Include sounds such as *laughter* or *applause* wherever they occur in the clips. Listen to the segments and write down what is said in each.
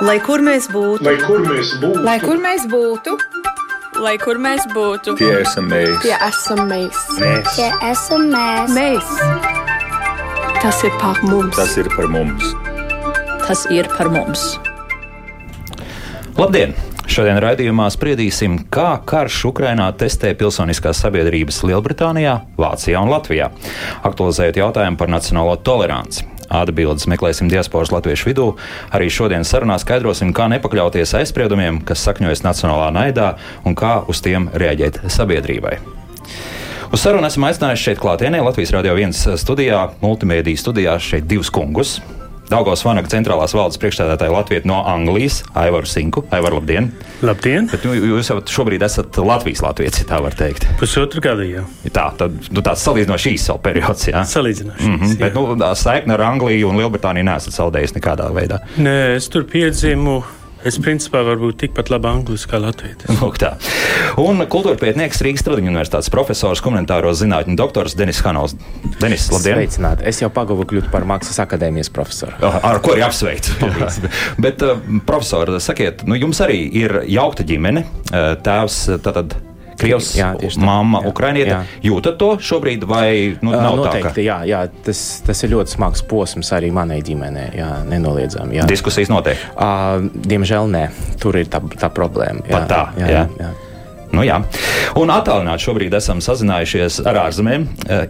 Lai kur mēs būtu, Lai kur mēs būtu, Lai kur mēs būtu, Lai kur mēs būtu, Tie esam mēs. tie esam mēs. mēs. Tie esam mēs. Mēs. Tas ir par mums. Tas ir par mums. tas ir par mums. Labdien! Šodien raidījumā spriedīsim, kā karš Ukrainā testē pilsoniskās sabiedrības Lielbritānijā, Vācijā un Latvijā, aktualizējot jautājumu par nacionālo toleranci. Atbildes meklēsim diasporas latviešu vidū. Arī šodien sarunā skaidrosim, kā nepakļauties aizspriedumiem, kas sakņojas nacionālā naidā un kā uz tiem reaģēt sabiedrībai. Uz sarunu esam aicinājuši šeit klātienē Latvijas Rādio 1 studijā, multimediju studijā šeit divus kungus. Daugos Vanaga centrālās valdes priekšstādātāja Latvijas no Anglijas, Aivaru Sinku. Aivar, labdien! Labdien! Bet nu, jūs jau šobrīd esat Latvijas ja tā var teikt. Pusotru gadu jau Tā, tad, nu, tāds salīdzinoši īsts vēl periods. Jā. salīdzināšu. Mm -hmm. Bet nu, saikne ar Angliju un Lielbritāniju nesat zaudējis nekādā veidā. Nē, es tur piedzimu. Es principā varu būt tikpat labi anglis kā *laughs* tā. Un kultūra pētnieks Rīgas Tradiņu universitātes profesors, komentāro zinātņu doktors Denis Hanovs. Denis, labdien! Sveicināti. Es jau pagavu kļūt par Mākslas akadēmijas profesoru. Ar ko arī apsveicu. *laughs* Bet, uh, profesor, sakiet, nu, jums arī ir jaukta ģimene. Uh, Tēvs, tātad Krievs, Jā, mamma, Jā. Ukrainiete. Jā. Jūtat to šobrīd, vai nu, nav Noteikti, tā? Ka jā, jā tas, tas ir ļoti smags posms arī manai ģimenei. Jā, nenoliedzami. Jā. diskusijas notiek. Uh, diemžēl nē, tur ir tā, tā problēma. Jā, Pat tā, jā. jā, jā. Nu, jā. Un attālināti šobrīd esam sazinājušies ar ārzemēm.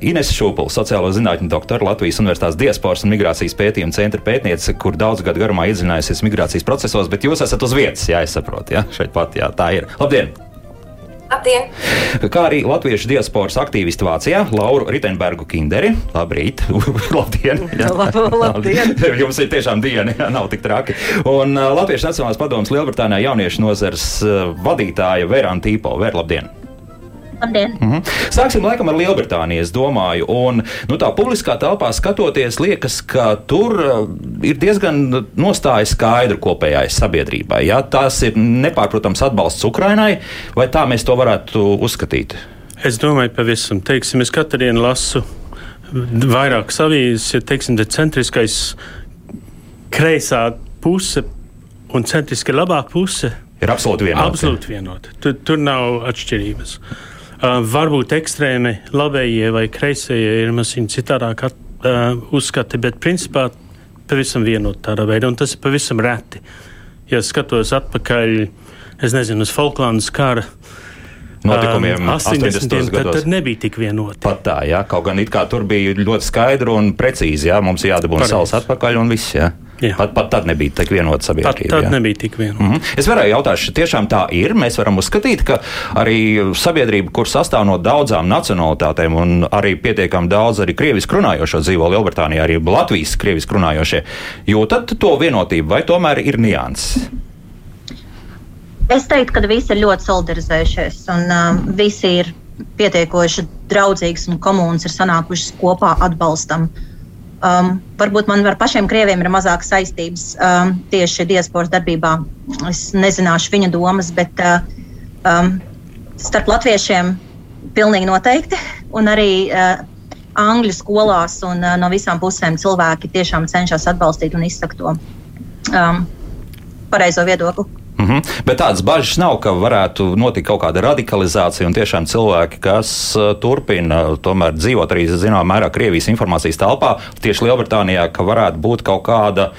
Ines Šūpola, sociālo zinātņu doktora, Latvijas Universitātes diasporas un migrācijas pētījuma centra pētniece, kur daudz gadu garumā iedzinājusies migrācijas procesos, bet jūs esat uz vietas, jā, es saprotu, jā, šeit pat, jā, tā ir. Labdien! Labdien! Kā arī latviešu diasporas aktīvisti Vācijā, Lauru Ritenbergu Kinderi. Labrīt! *laughs* Labdien! Jā. *laughs* Lab- labdien. *laughs* Jums ir tiešām diena, jā, nav tik traki. Un Latviešu Nacionālās padomas Lielbritānijā jauniešu nozars uh, vadītāja Vērāna Tīpo. Vēr, labdien! Labdien! Mhm. Sāksim laikam ar Lielbritāniju, es domāju. Un, nu, tā publiskā telpā skatoties, liekas, ka tur uh, ir diezgan nostāja skaidra kopējai sabiedrībai. Ja? Tas ir nepārprotams atbalsts Ukrainai, vai tā mēs to varētu uzskatīt? Es domāju, pavisam, teiksim, es katru dienu lasu vairākas avīzes, ja teiksim, te centriskais kreisā puse un centriski labā puse Ir absolūti vienota. absolūti vienota. Tur, tur nav atšķirības. Uh, varbūt ekstrēmi labējie vai kreisējie ir mazliet citādāk at, uzskati, bet principā pavisam vienota tādā veidā, un tas ir pavisam reti. Ja skatos atpakaļ, es nezinu, uz Falklandas kara Notikumiem um, 80. 80. tad, gados. tad nebija tik vienota. Pat tā, jā, kaut gan it kā tur bija ļoti skaidri un precīzi, jā, mums jādabūna salas atpakaļ un viss, jā. Jā. Pat, pat tad nebija tik vienota Pat sabiedrība. tad jā. nebija tik vienota. Mhm. Es varēju jautāt, vai tiešām tā ir. Mēs varam uzskatīt, ka arī sabiedrība, kur sastāv no daudzām nacionalitātēm un arī pietiekami daudz arī krievisku runājošo dzīvo Lielbritānijā, arī Latvijas krievisku runājošie, jūtat to vienotību vai tomēr ir nianses? Es teiktu, ka visi ir ļoti solidarizējušies un um, visi ir pietiekoši draudzīgas un komunas ir sanākušas kopā atbalstam. Um, varbūt man ar pašiem krieviem ir mazāk saistības um, tieši diasporas darbībā. Es nezināšu viņa domas, bet uh, um, starp latviešiem pilnīgi noteikti. *laughs* Un arī uh, angļu skolās un uh, no visām pusēm cilvēki tiešām cenšas atbalstīt un izsakt to um, pareizo viedokli. Mhm. Bet tādas bažas nav, ka varētu notikt kaut kāda radikalizācija un tiešām cilvēki, kas uh, turpina tomēr dzīvot arī zināmā mērā Krievijas informācijas telpā, tieši Lielbritānijā, ka varētu būt kaut kāda,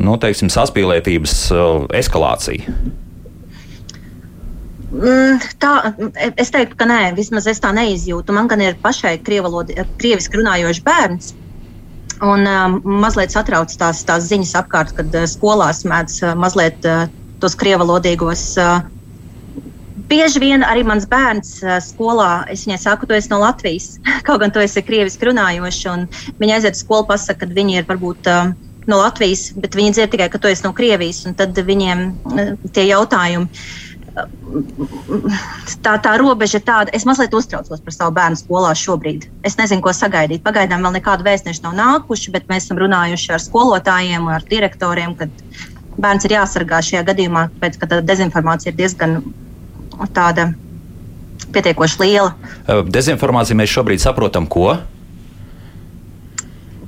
nu, teiksim, saspīlētības uh, eskalācija. Mm, Tā, es teiktu, ka nē, vismaz es tā neizjūtu. Man gan ir pašai krieviski runājošs bērns. Un um, mazliet satrauc tās, tās ziņas apkārt, kad uh, skolās mēdz uh, mazliet uh, tos krievalodīgos. Uh, Bieži vien arī mans bērns uh, skolā, es viņai saku, tu esi no Latvijas, *laughs* kaut gan tu esi krieviski runājošs. un Viņa aiziet uz skolu, pasaka, ka viņi ir varbūt uh, no Latvijas, bet viņi dzird tikai, ka tu esi no Krievijas. un Tad viņiem tie jautājumi tā, tā robeža ir tāda, es mazliet uztraucos par savu bērnu skolā šobrīd. Es nezinu, ko sagaidīt. Pagaidām vēl nekādu vēstnešu nav nākuši, bet mēs esam runājuši ar skolotājiem, ar direktoriem, ka bērns ir jāsargā šajā gadījumā, tāpēc ka tā dezinformācija ir diezgan tāda pietiekoši liela. Dezinformācija mēs šobrīd saprotam, ko.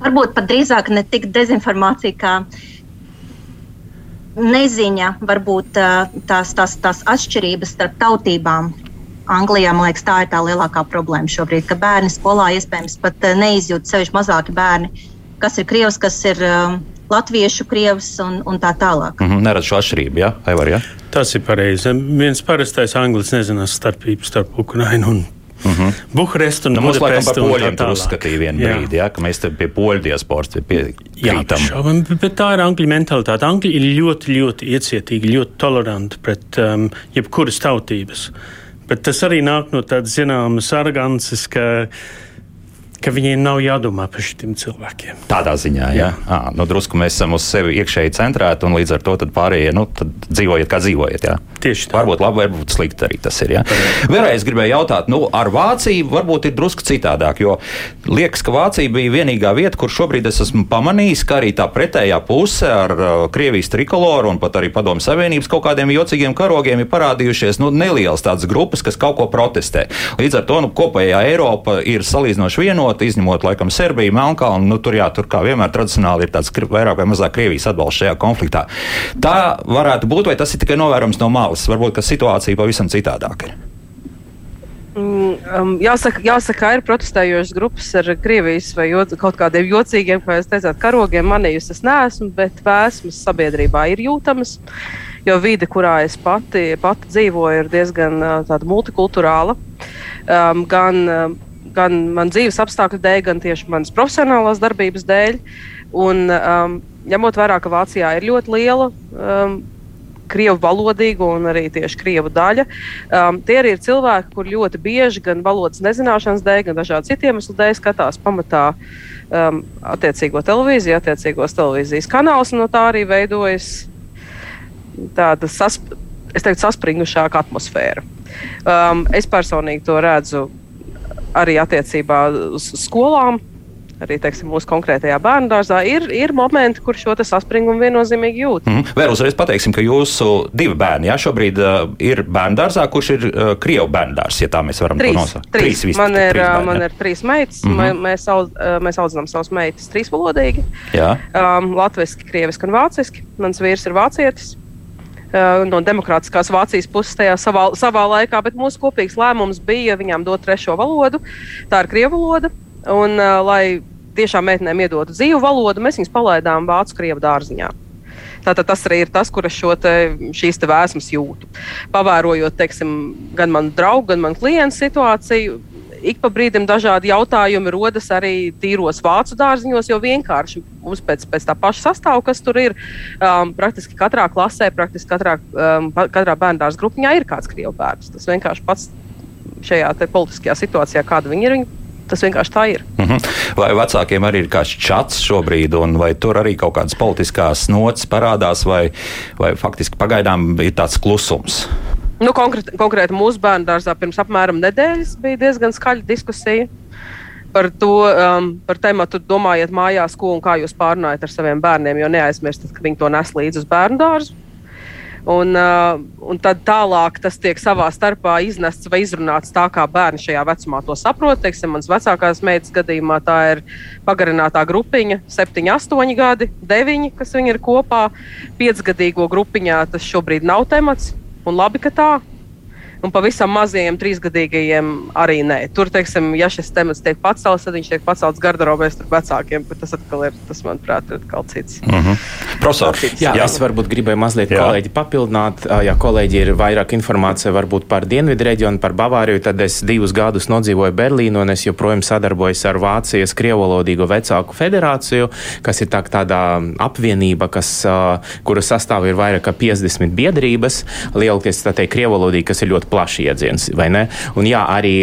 Varbūt pat drīzāk ne tik dezinformācija, kā neziņa, varbūt tās, tās, tās atšķirības starp tautībām. Anglijā, man liekas, tā ir tā lielākā problēma šobrīd, ka bērni skolā iespējams pat neizjūt sevišķi mazāki bērni, kas ir krievs, kas ir uh, latviešu krievs un, un tā tālāk. Mm -hmm, Neredz šo atšķirību, jā, ja? Aivar, jā? Ja? Tas ir pareizi. Viens parastais anglis nezinās starpību starp Ukrainu un Uh -huh. Bukarestu un nu, Budapestu. Par poļiem tur uzskatīja vienu brīdi, ja, ka mēs te pie poļu diasporas piekrītam. Jā, bet tā ir angļu mentalitāte. Angļi ir ļoti, ļoti iecietīgi, ļoti toleranti pret um, jebkuras tautības. Bet tas arī nāk no tādas zināmas arogances, ka ka viņiem nav jādomā par šiem cilvēkiem. Tādā ziņā, jā. jā. À, nu, drusku mēs esam uz sevi iekšēji centrēti, un līdz ar to pārējie nu, dzīvojiet, kā dzīvojiet. Jā. Tieši tā. Varbūt labi, varbūt slikti arī tas ir. Vēlreiz gribēju jautāt, nu, ar Vāciju varbūt ir drusku citādāk, jo liekas, ka Vācija bija vienīgā vieta, kur šobrīd es esmu pamanījis, ka arī tā pretējā puse ar uh, Krievijas trikoloru un pat arī Padomu Savienības kaut kādiem jocīgiem karogiem ir parādījušies nu, nelielas tādas grupas, kas kaut ko protestē. Līdz ar to nu, kopējā Eiropa ir salīdzinoši vienota, izņemot laikam Serbiju, Melnkalnu. Nu, tur, jā, tur kā vienmēr tradicionāli ir tāds vairāk vai mazāk Krievijas atbalsts šajā konfliktā. Tā varētu būt, vai tas ir tikai novērojams no malas? Varbūt, ka situācija pavisam citādāka ir. Mm, um, jāsaka, jāsaka, ir protestējošas grupas ar Krievijas vai joc, kaut kādiem jocīgiem, kā jūs teicāt, karogiem. Manījus es neesmu, bet vēsmas sabiedrībā ir jūtamas. Jo vide, kurā es pati, pati dzīvoju, ir diezgan uh, multikulturāla. Um, gan um, gan man dzīves apstākļu dēļ, gan tieši manas profesionālās darbības dēļ. Un, um, ņemot vērā, ka Vācijā ir ļoti liela um, krievu valodīga un arī tieši krievu daļa. Um, tie arī ir cilvēki, kur ļoti bieži gan valodas nezināšanas dēļ, gan dažādu citu iemeslu dēļ skatās pamatā um, attiecīgo televīziju, attiecīgos televīzijas kanālus, un no tā arī veidojas tāda sasp teiktu, saspringušāka atmosfēra. Um, es personīgi to redzu arī attiecībā uz skolām. Arī teiksim, mūsu konkrētajā bērnu dārzā ir, ir momenti, kur šo saspringumu viennozīmīgi jūt. Mm. Vēl uzreiz pateiksim, ka jūsu divi bērni jā, šobrīd uh, ir bērnu dārzā, kurš ir uh, Krievijas bērnu dārzs, ja tā mēs varam trīs, nosaukt. Trīs, trīs, man, ir, trīs bērni, man ir trīs meitas, mm -hmm. mēs, audz, mēs audzinām savas meitas trīsvalodīgi. Um, Latviešu, krieviski un vāciski. Mans vīrs ir vācietis. Eh, no demokrātiskās Vācijas puses tajā savā, savā laikā, bet mūsu kopīgs lēmums bija viņām dot trešo valodu. Tā ir krievu valoda. Un, uh, lai tiešām meitenēm iedotu dzīvu valodu, mēs viņus palaidām vācu krievu dārziņā. Tātad tas arī ir tas, kur es te, šīs te vēsmas jūtu. Pavērojot teiksim, gan manu draugu, gan manu klientu situāciju, ik pa brīdim dažādi jautājumi rodas arī tīros vācu dārziņos, jo vienkārši mums pēc, pēc tā paša sastāvā, kas tur ir, um, praktiski katrā klasē, praktiski katrā, um, katrā bērnu dārza grupiņā ir kāds krievu bērns. Tas vienkārši pats šajā politiskajā situācijā, kāda viņi ir. Viņi Tas vienkārši tā ir. Mm -hmm. Vai vecākiem arī ir kāds čats šobrīd, un vai tur arī kaut kādas politiskās nots parādās, vai, vai faktiski pagaidām ir tāds klusums? Nu, konkrēti, konkrēti mūsu bērnu dārzā pirms apmēram nedēļas bija diezgan skaļa diskusija par to, um, par tēmu, domājiet mājās, ko un kā jūs pārnājat ar saviem bērniem, jo neaizmirstiet, ka viņi to nes līdzi uz bērnu dārzu. Un, uh, un tad tālāk tas tiek savā starpā iznests vai izrunāts tā, kā bērni šajā vecumā to saprot. Teiksim, mans vecākās meitas gadījumā tā ir pagarinātā grupiņa, 7, 8 gadi, 9, kas viņi ir kopā. Piecgadīgo grupiņā tas šobrīd nav temats. Un labi, ka tā un pavisam mazajiem trīsgadīgajiem arī nē. Tur, teiksim, ja šis temats tiek pacelts, tad viņš tiek pacelts garderobē starp vecākiem, bet tas atkal ir, tas, manuprāt, ir atkal cits. Mm -hmm. Profesor, jā, jā, es varbūt gribēju mazliet jā. kolēģi papildināt. Ja kolēģi ir vairāk informācija varbūt par Dienvidu reģionu, par Bavāriju, tad es divus gadus nodzīvoju Berlīnu un es joprojām sadarbojos ar Vācijas Krievolodīgo vecāku federāciju, kas ir tā, tāda apvienība, kas, kuras sastāvā ir vairāk kā 50 biedrības. Lielākais, tā teikt, Krievolodīgi, kas ir ļoti plašs iedziens, vai ne? Un jā, arī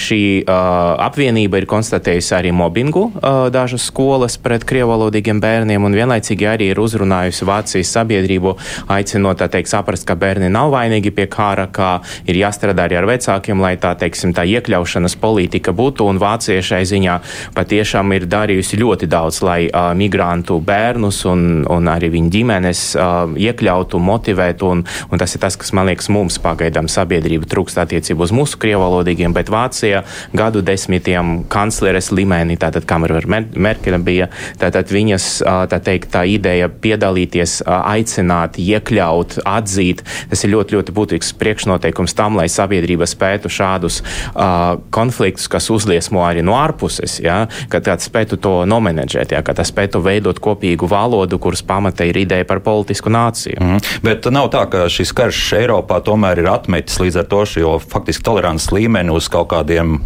šī apvienība ir konstatējusi arī mobbingu dažas skolas pret krievalodīgiem bērniem, un vienlaicīgi arī ir uzrunājusi Vācijas sabiedrību, aicinot, tā teikt, saprast, ka bērni nav vainīgi pie kāra, kā ir jāstrādā arī ar vecākiem, lai tā, teiksim, tā iekļaušanas politika būtu, un Vācija šai ziņā patiešām ir darījusi ļoti daudz, lai uh, migrantu bērnus un, un arī viņu ģimenes uh, iekļautu, motivētu, un, un tas ir tas, kas man liekas mums pagaidām sabiedrība skaidrība trūkst attiecībā uz mūsu krievalodīgiem, bet Vācijā gadu desmitiem kancleres līmenī, tātad Kamera Merkele bija, tātad viņas, tā teikt, tā ideja piedalīties, aicināt, iekļaut, atzīt. Tas ir ļoti, ļoti būtisks priekšnoteikums tam, lai sabiedrība spētu šādus uh, konfliktus, kas uzliesmo arī no ārpuses, ja, ka tā spētu to nomenedžēt, ja, ka tā spētu veidot kopīgu valodu, kuras pamata ir ideja par politisku nāciju. Mm. Bet nav tā, ka šis karš Eiropā tomēr ir atmetis līdz ar to šo faktiski tolerants līmeni uz kaut kādiem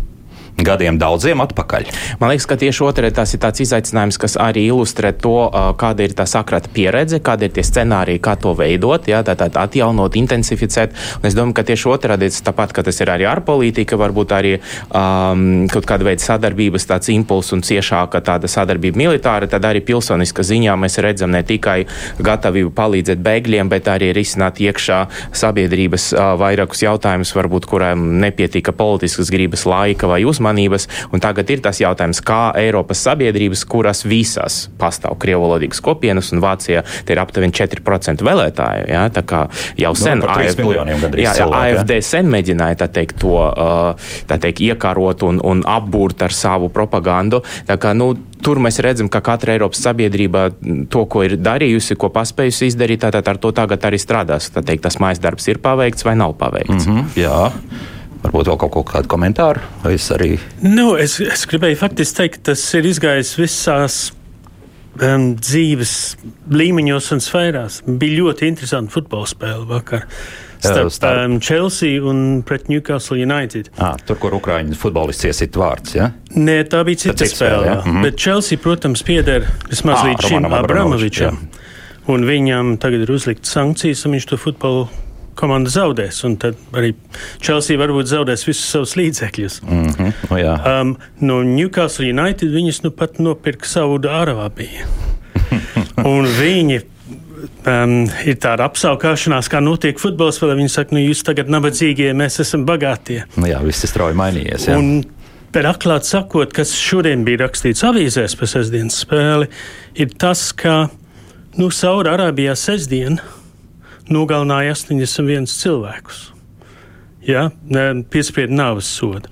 gadiem daudziem atpakaļ. Man liekas, ka tieši otrē tas ir tāds izaicinājums, kas arī ilustrē to, kāda ir tā sakrata pieredze, kāda ir tie scenāriji, kā to veidot, jā, tā, tā atjaunot, intensificēt. Un es domāju, ka tieši otrādi tāpat, ka tas ir arī ārpolitika, varbūt arī um, kaut kāda veida sadarbības tāds impulss un ciešāka tāda sadarbība militāra, tad arī pilsoniska ziņā mēs redzam ne tikai gatavību palīdzēt bēgļiem, bet arī risināt iekšā sabiedrības uh, vairākus jautājumus, varbūt kurām nepietika politiskas gribas laika vai uzmanības uzmanības. Tagad ir tas jautājums, kā Eiropas sabiedrības, kuras visas pastāv krievalodīgas kopienas, un Vācijā ir aptuveni 4% vēlētāju. Ja? Tā kā jau nu, sen no, AFD, jā, jā, AFD sen mēģināja tā teikt, to tā teikt, iekarot un, un apbūrt ar savu propagandu. Tā kā, nu, tur mēs redzam, ka katra Eiropas sabiedrība to, ko ir darījusi, ko paspējusi izdarīt, tātad ar to tagad arī strādās. Tā teikt, tas mājas darbs ir paveikts vai nav paveikts. Mm -hmm, jā. Varbūt vēl kaut, kaut kādu komentāru. Es arī. Nu, es, es gribēju faktiski teikt, tas ir izgājis visās um, dzīves līmeņos un sfērās. Bija ļoti interesanti futbola spēle vakar. Starp, starp. Um, Chelsea un pret Newcastle United. À, tur, kur Ukrāņu futbolists iesit vārds. Ja? Nē, tā bija cita tā spēle. spēle ja? mm -hmm. Bet Chelsea, protams, pieder vismaz à, līdz šim Abramovičam. Un viņam tagad ir uzlikts sankcijas, un viņš to futbolu komanda zaudēs. Tad arī Chelsea varbūt zaudēs visus savus līdzekļus. Mm -hmm. oh, jā. um, no Newcastle United viņus nu pat nopirka Saudu Arābiju. *laughs* Un viņi um, ir tāda apskaukšanās, kā notiek futbola spēlē. Viņi saka, nu, jūs tagad nabadzīgie, mēs esam bagātie. Nu, jā, viss ir strauji mainījies. Jā. Un, Bet atklāti sakot, kas šodien bija rakstīts avīzēs par sestdienas spēli, ir tas, ka nu, Saudārābijā sestdienā nogalināja 81 cilvēkus. Ja? Piesprieda nāves sodu.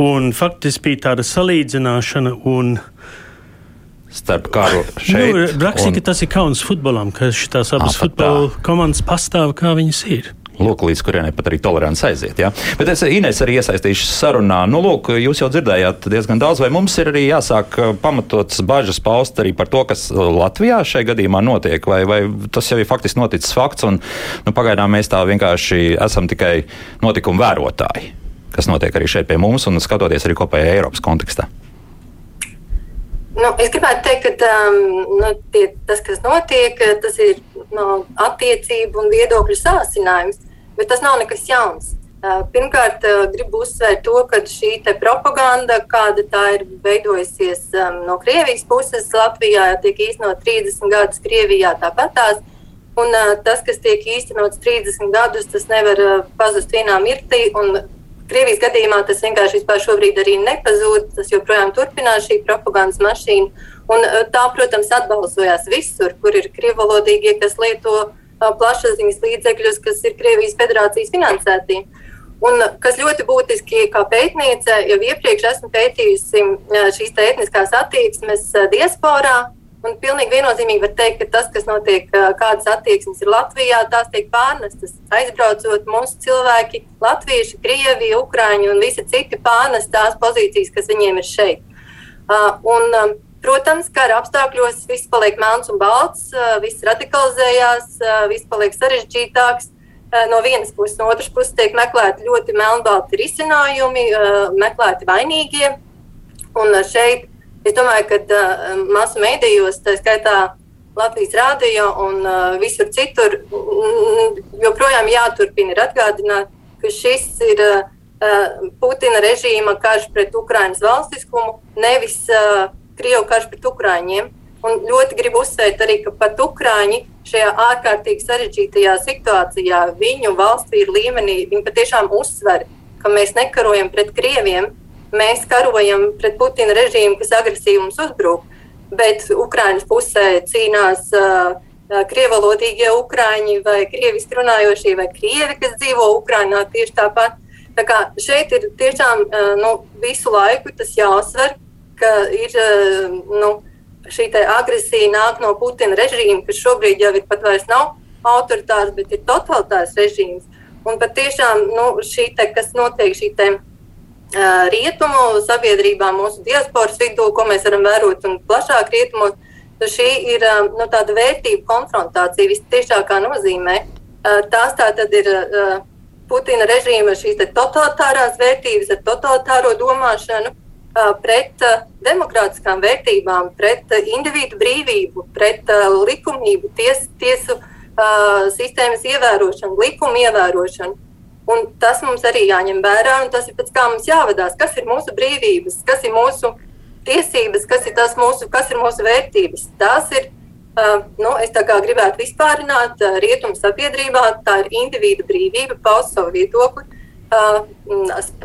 Un faktiski bija tāda salīdzināšana un starp karu šeit. Nu, Rakstīja, un... ka tas ir kauns futbolam, ka šīs abas futbola komandas pastāv kā viņas ir. Lūk, līdz kurienei pat arī tolerants aiziet. Ja? Bet es Ines arī iesaistīšu sarunā. Nu, lūk, jūs jau dzirdējāt diezgan daudz, vai mums ir arī jāsāk uh, pamatotas bažas paust arī par to, kas uh, Latvijā šajā gadījumā notiek, vai, vai tas jau ir faktiski noticis fakts, un nu, pagaidām mēs tā vienkārši esam tikai notikumu vērotāji, kas notiek arī šeit pie mums un skatoties arī kopējā Eiropas kontekstā. Nu, es gribētu teikt, ka um, nu, tie, tas, kas notiek, tas ir no, attiecību un viedokļu sāsinājums, bet tas nav nekas jauns. Uh, pirmkārt, uh, gribu uzsvērt to, ka šī propaganda, kāda tā ir veidojusies um, no Krievijas puses, Latvijā tiek īstenot 30 gadus, Krievijā tāpatās. Un, uh, tas, kas tiek īstenots 30 gadus, tas nevar uh, pazust vienā mirklī. Krievijas gadījumā tas vienkārši šobrīd arī nepazūd. Tas joprojām turpinās šī propagandas mašīna. Un eh, tā, protams, atbalsojās visur, kur ir krievalodīgie, kas lieto eh, plašsaziņas līdzekļus, kas ir Krievijas federācijas finansēti. Un, eh, kas ļoti būtiski, kā pētniece, jau iepriekš esmu pētījusi šīs etniskās attieksmes diasporā. Un pilnīgi viennozīmīgi var teikt, ka tas, kas notiek, kādas attieksmes ir Latvijā, tās tiek pārnestas. Aizbraucot, mūsu cilvēki, latvieši, krievi, ukrāņi un visi citi pārnes tās pozīcijas, kas viņiem ir šeit. Un, protams, ka ar apstākļos viss paliek melns un balts, viss radikalizējās, viss paliek sarežģītāks. No vienas puses, no otras puses tiek meklēti ļoti melnbalti risinājumi, meklēti vainīgie. Un šeit Es domāju, ka uh, masu mēdījos, tā skaitā Latvijas rādio un uh, visur citur, joprojām jāturpina ir atgādināt, ka šis ir uh, Putina režīma karš pret Ukraiņas valstiskumu, nevis uh, Krievu karš pret Ukrāņiem. Un ļoti gribu uzsvērt arī, ka pat Ukrāņi šajā ārkārtīgi sarežģītajā situācijā, viņu valstsvīru līmenī, viņi patiešām uzsver, ka mēs nekarojam pret Krieviem, mēs karojam pret Putina režīmu, kas agresīvi mums uzbruk, bet Ukraiņas pusē cīnās uh, krievalodīgie ukrāņi vai krieviski runājošie vai krievi, kas dzīvo Ukrainā tieši tāpat. Tā kā šeit ir tiešām uh, nu, visu laiku tas jāsver, ka ir uh, nu, šī agresija nāk no Putina režīma, kas šobrīd jau ir pat vairs nav autoritārs, bet ir totalitārs režīms. Un patiešām nu, šī te, kas notiek, šī uh, rietumu sabiedrībā, mūsu diasporas vidū, ko mēs varam vērot un plašāk rietumos, šī ir uh, nu, tāda vērtību konfrontācija visciešākā nozīmē. Uh, tās tā tad ir Putina režīma šīs totalitārās vērtības ar totalitāro domāšanu pret demokrātiskām vērtībām, pret individu brīvību, pret likumību, ties, tiesu sistēmas ievērošanu, likumu ievērošanu. Un tas mums arī jāņem vērā, un tas ir pēc kā mums jāvadās. Kas ir mūsu brīvības, kas ir mūsu tiesības, kas ir, mūsu, kas ir mūsu vērtības. Tas ir, uh, nu, es tā kā gribētu vispārināt uh, rietumu sabiedrībā, tā ir individu brīvība, paust savu viedokli, uh,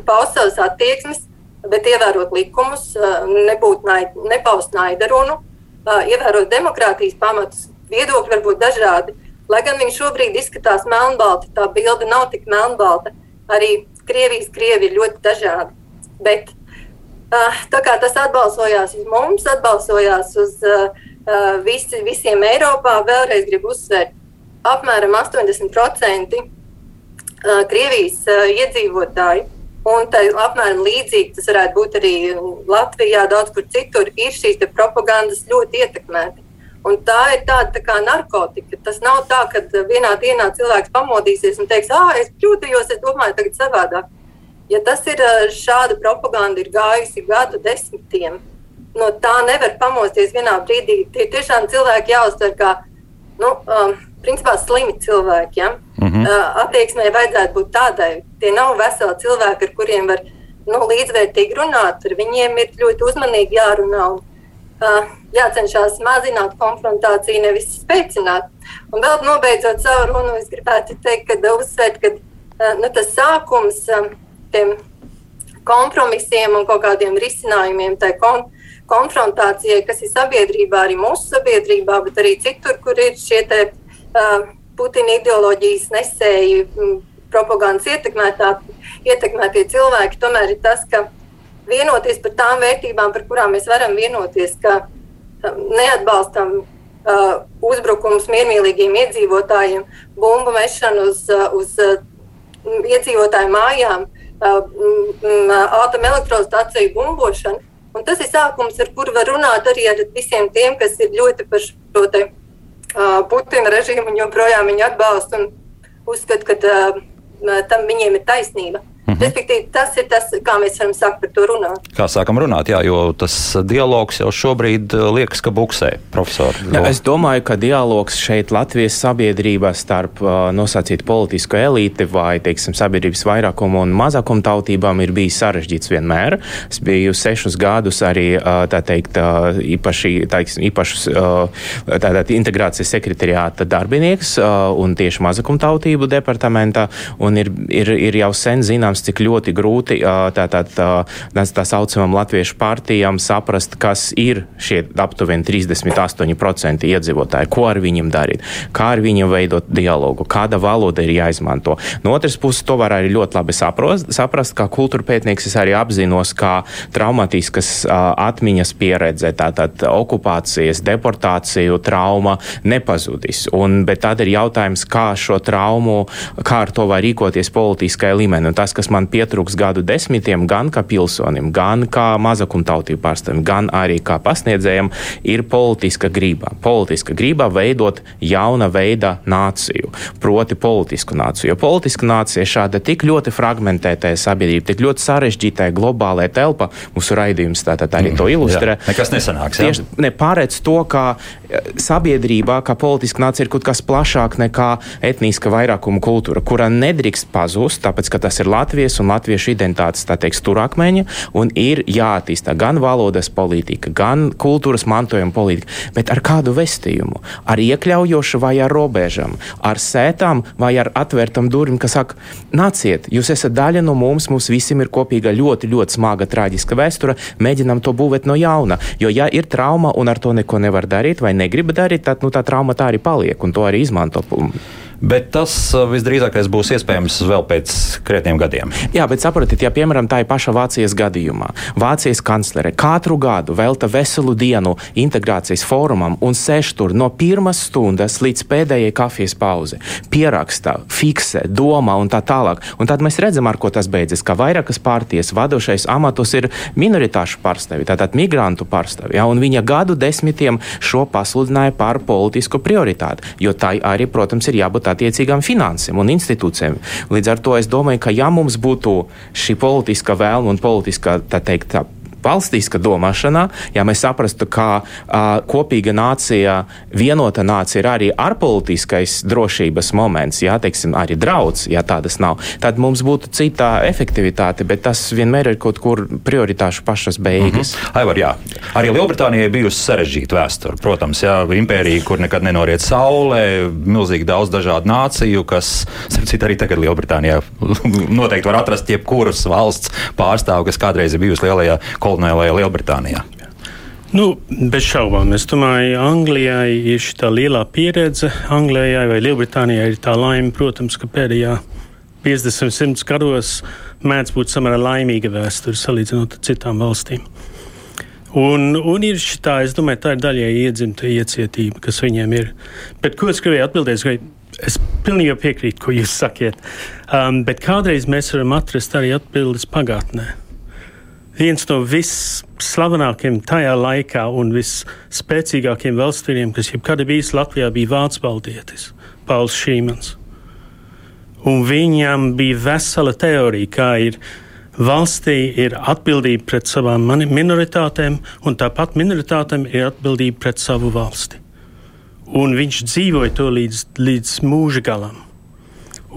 paust savas attieksmes, bet ievērot likumus, nebūt naid, nepaust naidarunu, ievērot demokrātijas pamatus. Viedokļi var būt dažādi. Lai gan viņi šobrīd izskatās melnbalti, tā bilde nav tik melnbalta. Arī Krievijas krievi ir ļoti dažādi. Bet tā kā tas atbalsojās uz mums, atbalsojās uz visi, visiem Eiropā, vēlreiz gribu uzsvērt, apmēram 80% Krievijas iedzīvotāji Un tā apmēram līdzīgi tas varētu būt arī Latvijā, daudz kur citur, ir šīs propagandas ļoti ietekmēti. Un tā ir tāda tā kā narkotika. Tas nav tā, ka vienā dienā cilvēks pamodīsies un teiks, ah, es kļūdījos, es domāju, tagad savādāk. Ja tas ir šāda propaganda, ir gājusi gadu desmitiem, no tā nevar pamosties vienā brīdī. Tie tiešām cilvēki jāuztver kā nu, um, principā slimi cilvēki. Ja? Mm -hmm. uh, attieksmē vajadzētu būt tādai. Tie nav veseli cilvēki, ar kuriem var nu, līdzvērtīgi runāt. Ar viņiem ir ļoti uzmanīgi jārunā. Un, uh, jācenšas mazināt konfrontāciju, nevis spēcināt. Un vēl nobeidzot savu runu, es gribētu teikt, ka uzsvērt, ka uh, nu, tas sākums um, tiem kompromisiem un kaut kādiem risinājumiem, tai kon, konfrontācijai, kas ir sabiedrībā, arī mūsu sabiedrībā, bet arī citur, kur ir šie te, Putina ideoloģijas nesēji, propagandas ietekmētie cilvēki, tomēr ir tas, ka vienoties par tām vērtībām, par kurām mēs varam vienoties, ka neatbalstam uh, uzbrukumus miermīlīgiem iedzīvotājiem, bumbu mešanu uz, uz uh, iedzīvotāju mājām, uh, atomelektrostaciju bumbošanu. Un tas ir sākums, ar kuru var runāt arī ar visiem tiem, kas ir ļoti par šo te Putina režīmu un joprojām viņu atbalsta un uzskata, ka tam viņiem ir taisnība. Mhm. Respektīvi, tas ir tas, kā mēs varam sākt par to runāt. Kā sākam runāt, jā, jo tas dialogs jau šobrīd eh, liekas, ka buksē, profesor. Jā, es domāju, ka dialogs šeit Latvijas sabiedrībā starp uh, nosacītu politisko elīti vai, teiksim, sabiedrības vairākumu un mazākumu tautībām ir bijis sarežģīts vienmēr. Es biju sešus gadus arī, uh, tā teikt, īpaši, teiksim, īpašus, tātad integrācijas sekretariāta darbinieks un tieši mazākumu tautību departamentā, un ir, ir, ir jau sen zināms, zināms, cik ļoti grūti tātad tā, tā, tā saucamam latviešu partijām saprast, kas ir šie aptuveni 38% iedzīvotāji, ko ar viņiem darīt, kā ar viņiem veidot dialogu, kāda valoda ir jāizmanto. No otras puses, to var arī ļoti labi saprast, saprast kā kultūra pētnieks es arī apzinos, kā traumatiskas atmiņas pieredze, tātad okupācijas, deportāciju trauma nepazudis. Un, bet tad ir jautājums, kā šo traumu, kā ar to var rīkoties politiskajā līmenī. Un tas, kas man pietrūks gadu desmitiem, gan kā pilsonim, gan kā mazakumtautību pārstāvim, gan arī kā pasniedzējam, ir politiska grība. Politiska grība veidot jauna veida nāciju, proti politisku nāciju. Jo politiska nācija šāda tik ļoti fragmentētā sabiedrība, tik ļoti sarežģītā globālā telpa, mūsu raidījums tātad arī to mm, ilustrē. Jā, nekas nesanāks. Tieši ne, pārēc to, ka eh, sabiedrībā, kā politiska nācija ir kaut kas plašāk nekā etniska vairākuma kultūra, kura nedrīkst pazust, tāpēc, ka tas ir Latvijas. Latvijas un latviešu identitātes teikt, stūrakmeņa, un ir jāattīsta gan valodas politika, gan kultūras mantojuma politika, bet ar kādu vestījumu? Ar iekļaujošu vai ar robežām, ar sētām vai ar atvērtam durvīm, kas saka, nāciet, jūs esat daļa no mums, mums visiem ir kopīga ļoti, ļoti smaga, traģiska vēsture, mēģinam to būvēt no jauna. Jo, ja ir trauma un ar to neko nevar darīt vai negrib darīt, tad nu, tā trauma tā arī paliek un to arī izmanto. Bet tas uh, visdrīzākais būs iespējams vēl pēc krietniem gadiem. Jā, bet saprotiet, ja piemēram tā ir paša Vācijas gadījumā, Vācijas kanclere katru gadu velta veselu dienu integrācijas fórumam un sēž tur no pirmās stundas līdz pēdējai kafijas pauze, pieraksta, fiksē, domā un tā tālāk. Un tad mēs redzam, ar ko tas beidzas, ka vairākas partijas vadošais amatus ir minoritāšu pārstāvi, tātad migrantu pārstāvi, ja, un viņa gadu desmitiem šo pasludināja par politisku prioritāti, jo tai arī, protams, ir jābūt attiecīgām finansēm un institūcijām. Līdz ar to es domāju, ka ja mums būtu šī politiskā vēlme un politiskā, tā teikt, tā valstiska domāšanā, ja mēs saprastu, ka uh, kopīga nācija, vienota nācija ir arī ārpolitiskais drošības moments, jā, teiksim, arī draudz, ja tādas nav, tad mums būtu cita efektivitāte, bet tas vienmēr ir kaut kur prioritāšu pašas beigas. Mm -hmm. Aivar, jā. Arī Lielbritānijai bijusi sarežģīta vēsture. Protams, jā, impērija, kur nekad nenoriet saulē, milzīgi daudz dažādu nāciju, kas, starp citu, arī tagad Lielbritānijā *laughs* noteikti var atrast jebkuras valsts pārstāvu, kas kādreiz ir bijusi lielajā kolonijā koloniālajā Lielbritānijā? Nu, bez šaubām. Es domāju, Anglijai ir šī lielā pieredze. Anglijai vai Lielbritānijai ir tā laime, protams, ka pēdējā 50, 100 gados mēdz būt samērā laimīga vēsture salīdzinot ar citām valstīm. Un, un ir šī tā, es domāju, tā ir daļai iedzimta iecietība, kas viņiem ir. Bet ko es gribēju atbildēt? Es pilnīgi piekrītu, ko jūs sakiet. Um, bet kādreiz mēs varam atrast arī atbildes pagātnē viens no visslavenākajiem tajā laikā un visspēcīgākajiem valstsvīriem, kas jebkad bijis Latvijā, bija Vācu valdietis Pauls Šīmans. Un viņam bija vesela teorija, kā ir valstī ir atbildība pret savām minoritātēm, un tāpat minoritātēm ir atbildība pret savu valsti. Un viņš dzīvoja to līdz, līdz mūža galam.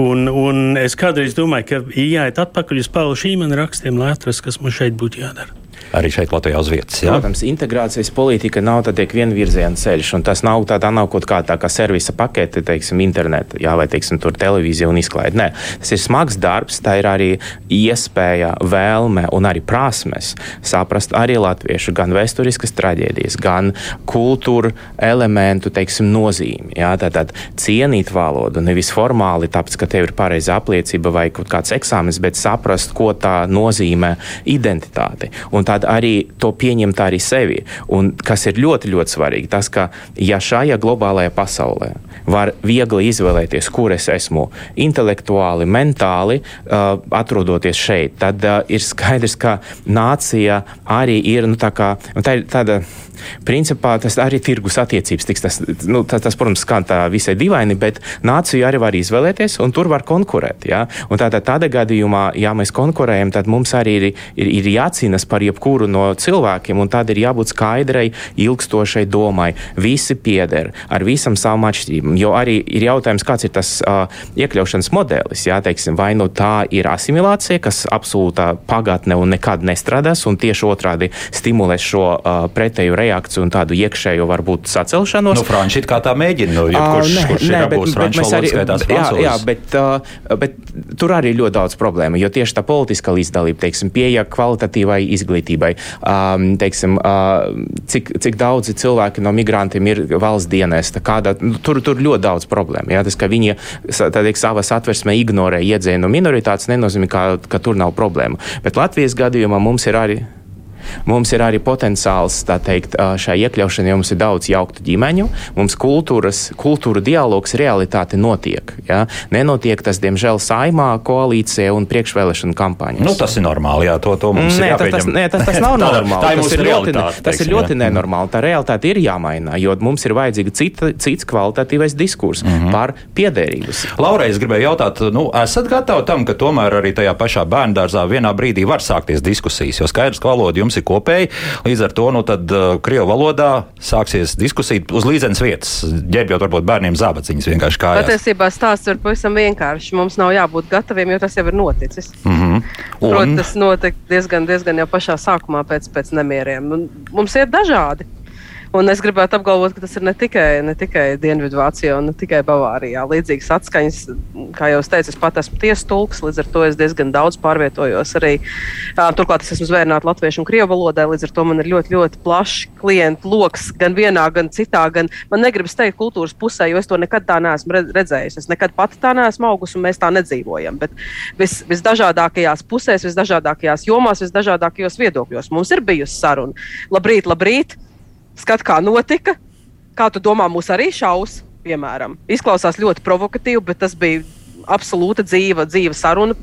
Un, un es kādreiz domāju, ka jāiet atpakaļ uz Pāvila Šīmana rakstiem, lai atrastu, kas mums šeit būtu jādara arī šeit Latvijā uz vietas. Jā? Protams, integrācijas politika nav tāds vienvirziena ceļš, un tas nav tādā nav kaut kā tā kā servisa pakete, teiksim, interneta, jā, vai, teiksim, tur televīzija un izklaide. Nē, tas ir smags darbs, tā ir arī iespēja, vēlme un arī prasmes saprast arī latviešu gan vēsturiskas traģēdijas, gan kultūra elementu, teiksim, nozīmi. Jā, tātad cienīt valodu nevis formāli, tāpēc, ka tev ir pareiza apliecība vai kaut kāds eksāmenis, bet saprast, ko tā nozīmē identitāte. Un tad arī to pieņemt arī sevi. Un kas ir ļoti, ļoti svarīgi, tas, ka ja šajā globālajā pasaulē var viegli izvēlēties, kur es esmu intelektuāli, mentāli, uh, atrodoties šeit, tad uh, ir skaidrs, ka nācija arī ir nu, tā kā, tā ir tāda principā tas arī tirgus attiecības. Tiks, tas, nu, tas, tas, protams, skan tā visai dīvaini, bet nāciju arī var izvēlēties, un tur var konkurēt. Ja? Tātad tādā gadījumā, ja mēs konkurējam, tad mums arī ir, ir, ir jācīnās par jebkuru no cilvēkiem, un tad ir jābūt skaidrai, ilgstošai domai. Visi pieder ar visam savam atšķirībām, jo arī ir jautājums, kāds ir tas uh, iekļaušanas modelis. Jā, teiksim, vai nu tā ir asimilācija, kas absolūtā pagātne un nekad nestrādās, un tieši otrādi stimulēs šo uh, pretēju reakciju un tādu iekšējo varbūt sacelšanos. Nu, Franči kā tā mēģina, nu, ja kurš, uh, kurš nē, ir abūs franču valodas skaitās jā, jā, bet, uh, bet tur arī ir ļoti daudz problēmu, jo tieši tā politiskā līdzdalība, teiksim, pieeja kvalitatīvai izglītībai, um, teiksim, uh, cik, cik daudzi cilvēki no migrantiem ir valsts dienesta, kāda, nu, tur, tur ļoti daudz problēmu. Jā, tas, ka viņi teik, savas atversmē ignorē iedzēnu minoritātes, nenozīmē, ka, ka tur nav problēmu. Bet Latvijas gadījumā mums ir arī Mums ir arī potenciāls teikt, šai iekļaušanai, jo mums ir daudz jauktu ģimeņu, mums kultūras, kultūra dialogs realitāte notiek. Ja? Nenotiek tas, diemžēl, saimā, koalīcijā un priekšvēlēšana kampaņā. Nu, tas ir normāli, jā, to, to mums nē, ir jāpieņem. Tas, tas, nē, tas, tas *laughs* nav normāli. tā, tā tas, ir ļoti, tas teiksim, ir ļoti jā. nenormāli. Tā realitāte ir jāmaina, jo mums ir vajadzīga cita, cits kvalitatīvais diskurs mm -hmm. par piederības. Laura, es gribēju jautāt, nu, esat gatavi tam, ka tomēr arī tajā pašā bērngārzā vienā brīdī var sākties diskusijas, jo skaidrs, ka valoda jums ir kopēji. Līdz ar to nu, tad, uh, Krievu valodā sāksies diskusija uz līdzenas vietas, ģērbjot varbūt bērniem zābaciņas vienkārši kā. Patiesībā stāsts ir pavisam vienkāršs. Mums nav jābūt gataviem, jo tas jau ir noticis. Mm -hmm. Un... Protams, tas notika diezgan, diezgan jau pašā sākumā pēc, pēc nemieriem. Un mums ir dažādi. Un es gribētu apgalvot, ka tas ir ne tikai, ne tikai Dienvidvācijā, ne tikai Bavārijā. Līdzīgas atskaņas, kā jau es teicu, es pat esmu tiesas tulks, līdz ar to es diezgan daudz pārvietojos arī. Turklāt es esmu zvērnāts latviešu un krievu valodā, līdz ar to man ir ļoti, ļoti plašs klientu lokus gan vienā, gan citā. Gan man negribas teikt kultūras pusē, jo es to nekad tā neesmu redzējis. Es nekad pati tā neesmu augusi un mēs tā nedzīvojam. Bet vis, visdažādākajās pusēs, visdažādākajās jomās, visdažādākajos viedokļos mums ir bijusi saruna. Labrīt, labrīt! Skat, kā notika, kā tu domā, mūs arī šaus, piemēram. Izklausās ļoti provokatīvi, bet tas bija absolūta dzīva, dzīva saruna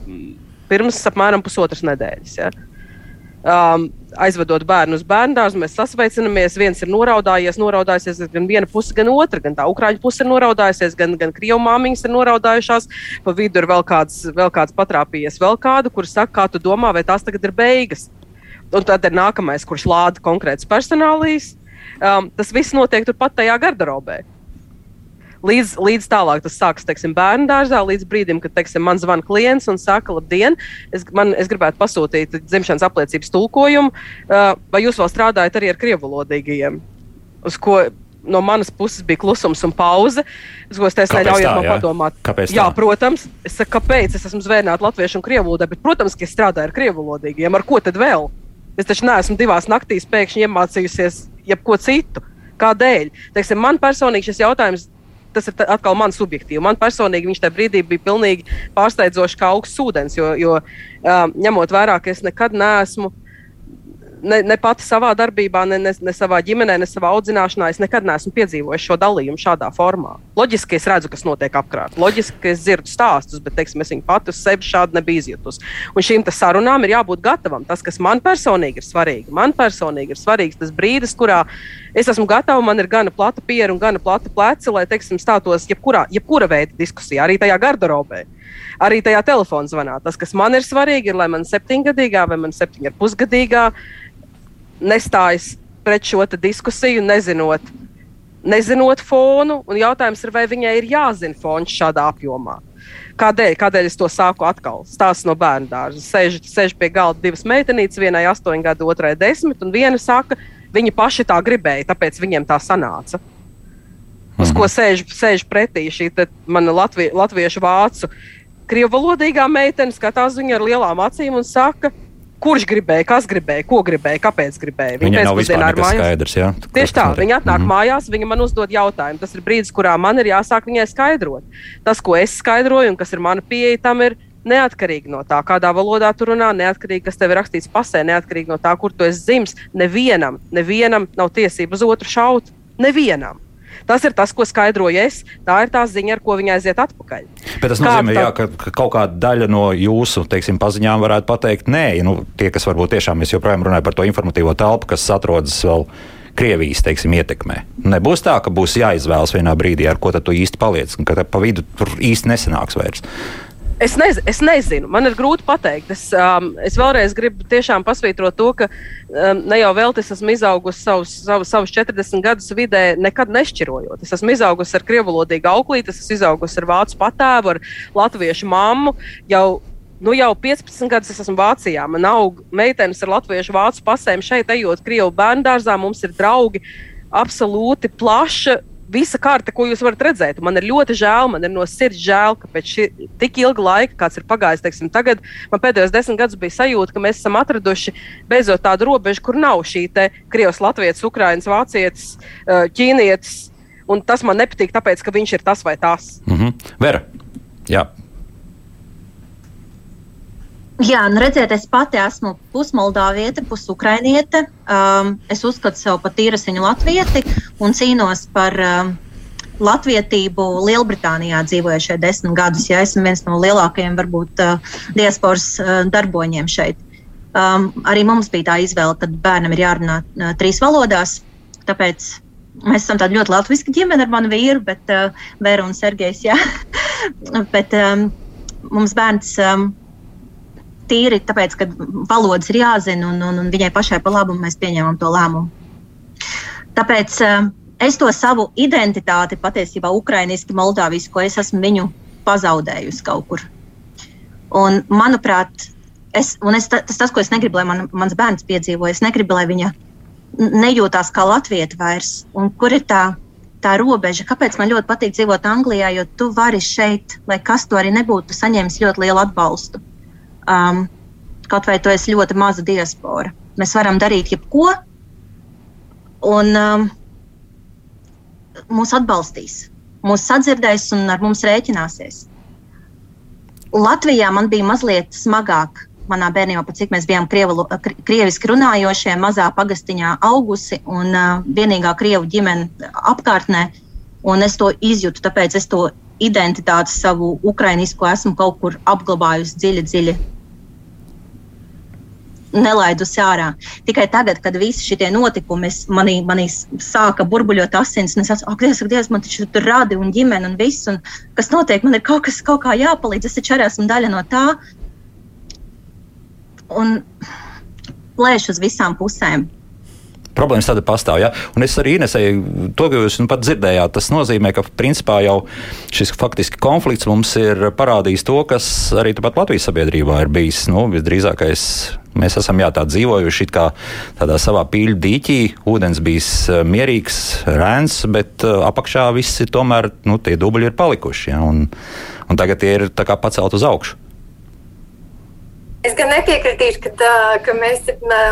pirms apmēram pusotras nedēļas. Ja. Um, aizvedot bērnu uz bērnu dārzu, mēs sasveicinamies. Viens ir noraudājies, noraudājusies gan viena puse, gan otra. Gan tā ukrāņu puse ir noraudājusies, gan, gan krievu māmiņas ir noraudājušās. Pa vidu ir vēl kāds, vēl kāds patrāpījies, vēl kādu, kurš saka, kā tu domā, vai tās tagad ir beigas. Un tad ir nākamais, kurš lāda konkrēts personālijas. Um, tas viss notiek turpat tajā garderobē. Līdz, līdz tālāk tas sākas teiksim, bērnu dārzā, līdz brīdim, kad teiksim, man zvana klients un saka, labdien, es, man, es gribētu pasūtīt dzimšanas apliecības tulkojumu, uh, vai jūs vēl strādājat arī ar krievulodīgajiem? Uz ko no manas puses bija klusums un pauze. Es teicu, neļaujiet man padomāt. Kāpēc? Jā, tā? protams, es saku, kāpēc es esmu zvērnāts latviešu un krievu valodā, bet, protams, ka es strādāju ar krievu valodīgiem. Ar ko tad vēl? Es taču neesmu divās naktīs pēkšņi iemācījusies jebko citu. Kādēļ? Teiksim, man personīgi šis jautājums. Tas ir atkal man subjektīvi. Man personīgi viņš tajā brīdī bija pilnīgi pārsteidzoši kā augsts ūdens, jo, jo um, ņemot vērā, ka es nekad neesmu uh, ne, ne pati savā darbībā, ne, ne, ne savā ģimenē, ne savā audzināšanā es nekad neesmu piedzīvojis šo dalījumu šādā formā. Loģiski es redzu, kas notiek apkārt. Loģiski, es dzirdu stāstus, bet teiksim, es viņu pati uz sevi šādi nebiju izjutusi. Un šīm sarunām ir jābūt gatavam. Tas, kas man personīgi ir svarīgi, man personīgi ir svarīgs tas brīdis, kurā es esmu gatava, man ir gana plata pieredze un gana plata pleci, lai teiksim, stātos jebkurā, jebkura veida diskusijā, arī tajā garderobē arī tajā telefona zvanā. Tas, kas man ir svarīgi, ir, lai man septiņgadīgā vai man septiņgadīgā nestājas pret šo diskusiju, nezinot, nezinot fonu. Jautājums ir, vai viņai ir jāzina fons šādā apjomā. Kādēļ? Kādēļ es to sāku atkal? Stāsts no bērnu dārza. Sēž, sēž pie galda divas meitenītes, vienai astoņi gadi, otrai desmit, un viena saka, viņi paši tā gribēja, tāpēc viņiem tā sanāca. Uz ko mhm. sēž, sēž pretī šī mana latvie, latviešu vācu krievu valodīgā meitene, skatās viņu ar lielām acīm un saka, Kurš gribēja, kas gribēja, ko gribēja, kāpēc gribēja. Viņa nav vispār skaidrs. Ja? Tieši tā, viņa atnāk mm -hmm. mājās, viņa man uzdod jautājumu. Tas ir brīdis, kurā man ir jāsāk viņai skaidrot. Tas, ko es skaidroju un kas ir mana pieeja, tam ir neatkarīgi no tā, kādā valodā tu runā, neatkarīgi, kas tev ir rakstīts pasē, neatkarīgi no tā, kur tu esi dzimis. Nevienam, nevienam nav tiesības uz otru šaut. Nevienam. Tas ir tas, ko skaidroju es. Tā ir tā ziņa, ar ko viņa aiziet atpakaļ. Bet tas nozīmē, tā... jā, ka, ka kaut kāda daļa no jūsu teiksim, paziņām varētu pateikt, nē, nu, tie, kas varbūt tiešām mēs joprojām runājam par to informatīvo telpu, kas atrodas vēl. Krievijas teiksim, ietekmē. Nebūs tā, ka būs jāizvēlas vienā brīdī, ar ko tu īsti paliec, un ka pa vidu tur īsti nesanāks vairs. Es, nez, es nezinu, man ir grūti pateikt. Es, um, es vēlreiz gribu tiešām pasvītrot to, ka um, ne jau vēl es esmu izaugusi savus, savus, savus 40 gadus vidē, nekad nešķirojot. Es esmu izaugusi ar krievalodīgu auklīti, es esmu izaugusi ar vācu patēvu, ar latviešu mammu. Jau Nu, jau 15 gadus es esmu Vācijā. Man aug meitenes ar latviešu vācu pasēm šeit, ejot Krievijas bērnu dārzā. Mums ir draugi absolūti plaša visa kārta, ko jūs varat redzēt. Man ir ļoti žēl, man ir no sirds žēl, ka pēc šī, tik ilga laika, kāds ir pagājis, teiksim, tagad man pēdējos desmit gadus bija sajūta, ka mēs esam atraduši beidzot tādu robežu, kur nav šī krievs, latviešu, ukrāņu, vācietis, ķīnietis. Un tas man nepatīk, tāpēc, ka viņš ir tas vai tas. Mm -hmm. Vera, jā, Jā, nu redziet, es pati esmu pusmoldāviete, pusukrainiete. Um, es uzskatu sevi par tīrasiņu latvieti un cīnos par um, latvietību Lielbritānijā dzīvojušie desmit gadus. Ja esmu viens no lielākajiem, varbūt, uh, diasporas uh, darboņiem šeit. Um, arī mums bija tā izvēle, ka bērnam ir jārunā uh, trīs valodās. Tāpēc mēs esam tādi ļoti latviešu ģimene ar manu vīru, bet uh, Vēra un Sergejs. *laughs* bet um, mums bērns. Um, tīri tāpēc, ka valodas ir jāzina un, un, un viņai pašai pa labu mēs pieņemam to lēmumu. Tāpēc uh, es to savu identitāti patiesībā ukrainiski, moldāviski, ko es esmu viņu pazaudējusi kaut kur. Un, manuprāt, es, es, tas, tas, ko es negribu, lai man, mans bērns piedzīvo, es negribu, lai viņa nejūtās kā latvieta vairs. Un kur ir tā, tā robeža? Kāpēc man ļoti patīk dzīvot Anglijā? Jo tu vari šeit, lai kas to arī nebūtu, saņemt ļoti lielu atbalstu. Um, kaut vai tu esi ļoti maza diaspora. Mēs varam darīt jebko, un um, mūs atbalstīs, mūs sadzirdēs un ar mums rēķināsies. Latvijā man bija mazliet smagāk manā bērnībā, cik mēs bijām krievu, krieviski runājošie, mazā pagastiņā augusi un uh, vienīgā krievu ģimene apkārtnē. Un es to izjūtu, tāpēc es to identitāti savu ukrainisku esmu kaut kur apglabājusi dziļi, dziļi nelaidusi ārā. Tikai tagad, kad visi šie notikumi manī, manī sāka burbuļot asins, un es saprotu, ak, Dievs, ak, Dievs, man taču tur radi un ģimene un viss, un kas notiek, man ir kaut kas kaut kā jāpalīdz, es taču arī esmu daļa no tā. Un plēš uz visām pusēm problēmas tāda pastāv. Ja? Un es arī Inesēju to, ko jūs nu pat dzirdējāt. Tas nozīmē, ka principā jau šis faktiski konflikts mums ir parādījis to, kas arī tāpat Latvijas sabiedrībā ir bijis nu, visdrīzākais. Mēs esam jā, tā dzīvojuši kā tādā savā pīļu dīķī. Ūdens bija mierīgs, rēns, bet apakšā viss ir tomēr nu, tie dubļi ir palikuši. Ja? Un, un tagad tie ir pacelt uz augšu. Es gan nepiekritīšu, ka, tā, ka mēs,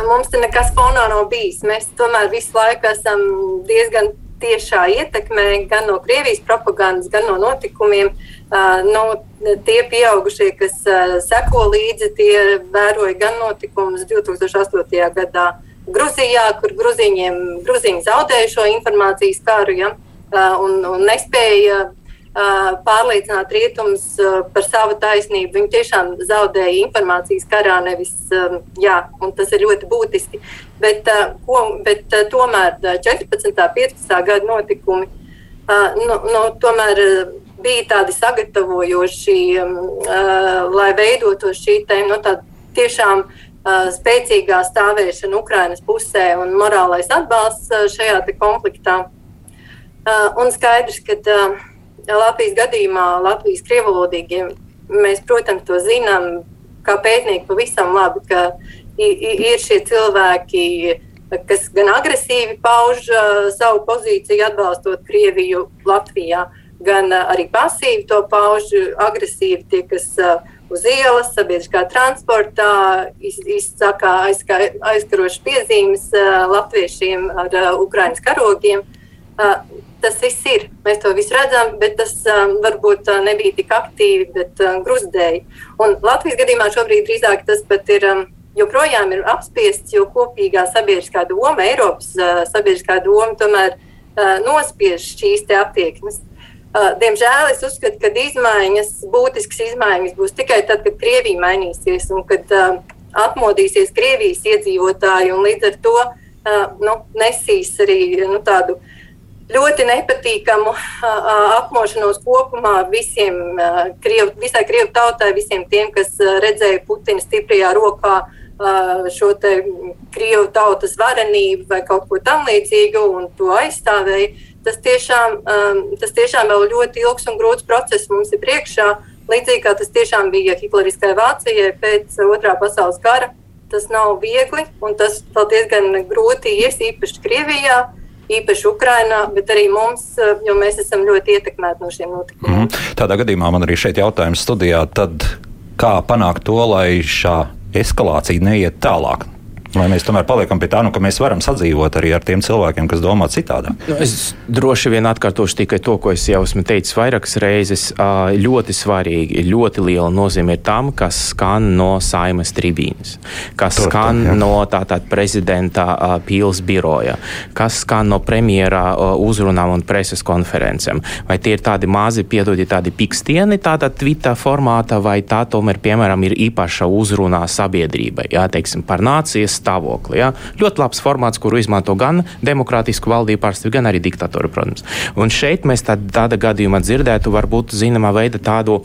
mums te nekas fonā nav bijis. Mēs tomēr visu laiku esam diezgan tiešā ietekmē gan no Krievijas propagandas, gan no notikumiem. Uh, no, tie pieaugušie, kas uh, seko līdzi, tie vēroja gan notikumus 2008. gadā Gruzijā, kur Gruziņiem, Gruziņi zaudēja šo informācijas karu ja, uh, un, un nespēja pārliecināt rietumus par savu taisnību. Viņi tiešām zaudēja informācijas karā, nevis jā, un tas ir ļoti būtiski. Bet, ko, bet tomēr 14. un 15. gada notikumi nu, nu, tomēr bija tādi sagatavojoši, lai veidotos šī tēma. Nu, tiešām spēcīgā stāvēšana Ukrainas pusē un morālais atbalsts šajā konfliktā. Un skaidrs, ka Latvijas gadījumā Latvijas krievalodīgiem mēs, protams, to zinām, kā pētnieki pavisam labi, ka ir šie cilvēki, kas gan agresīvi pauž savu pozīciju, atbalstot Krieviju Latvijā, gan arī pasīvi to pauž agresīvi tie, kas uz ielas, sabiedriskā transportā iz, izsaka aizkarošas piezīmes latviešiem ar Ukraiņas karogiem tas viss ir. Mēs to visu redzam, bet tas um, varbūt uh, nebija tik aktīvi, bet uh, gruzdēji. Un Latvijas gadījumā šobrīd drīzāk tas pat ir. Um, joprojām ir apspiests, jo kopīgā sabiedriskā doma, Eiropas uh, sabiedriskā doma, tomēr uh, nospiež šīs attieksmes. Uh, diemžēl es uzskatu, ka izmaiņas, būtiskas izmaiņas būs tikai tad, kad Krievija mainīsies un kad uh, atmodīsies Krievijas iedzīvotāji un līdz ar to uh, nu, nesīs arī nu, tādu uh, ļoti nepatīkamu apmošanos kopumā visiem, kriev, visai krievu tautai, visiem tiem, kas redzēja Putina stiprajā rokā šo krievu tautas varenību vai kaut ko tamlīdzīgu un to aizstāvēja. Tas tiešām, tas tiešām vēl ļoti ilgs un grūts process mums ir priekšā. Līdzīgi kā tas tiešām bija Hitleriskai Vācijai pēc otrā pasaules kara. Tas nav viegli un tas vēl diezgan grūti ies īpaši Krievijā īpaši Ukrainā, bet arī mums, eh, jo mēs esam ļoti ietekmēti no šiem notikumiem. Mm. Tādā gadījumā man arī šeit jautājums studijā, tad kā panākt to, lai šā eskalācija neiet tālāk? Vai mēs tomēr paliekam pie tā, nu, ka mēs varam sadzīvot arī ar tiem cilvēkiem, kas domā citādi? Nu, es droši vien atkārtošu tikai to, ko es jau esmu teicis vairākas reizes. Ļoti svarīgi, ļoti liela nozīme ir tam, kas skan no saimas tribīnes, kas Tur, skan tā, no tātad prezidenta pils biroja, kas skan no premjera uzrunām un preses konferencēm. Vai tie ir tādi mazi, piedodi, tādi pikstieni, tāda tvita formāta, vai tā tomēr, piemēram, ir īpaša uzrunā sabiedrībai, jā, teiksim, par nācijas stāvokli. Ja? Ļoti labs formāts, kuru izmanto gan demokrātisku valdību pārstāvji, gan arī diktatori, protams. Un šeit mēs tād, tāda gadījumā dzirdētu varbūt zināmā veida tādu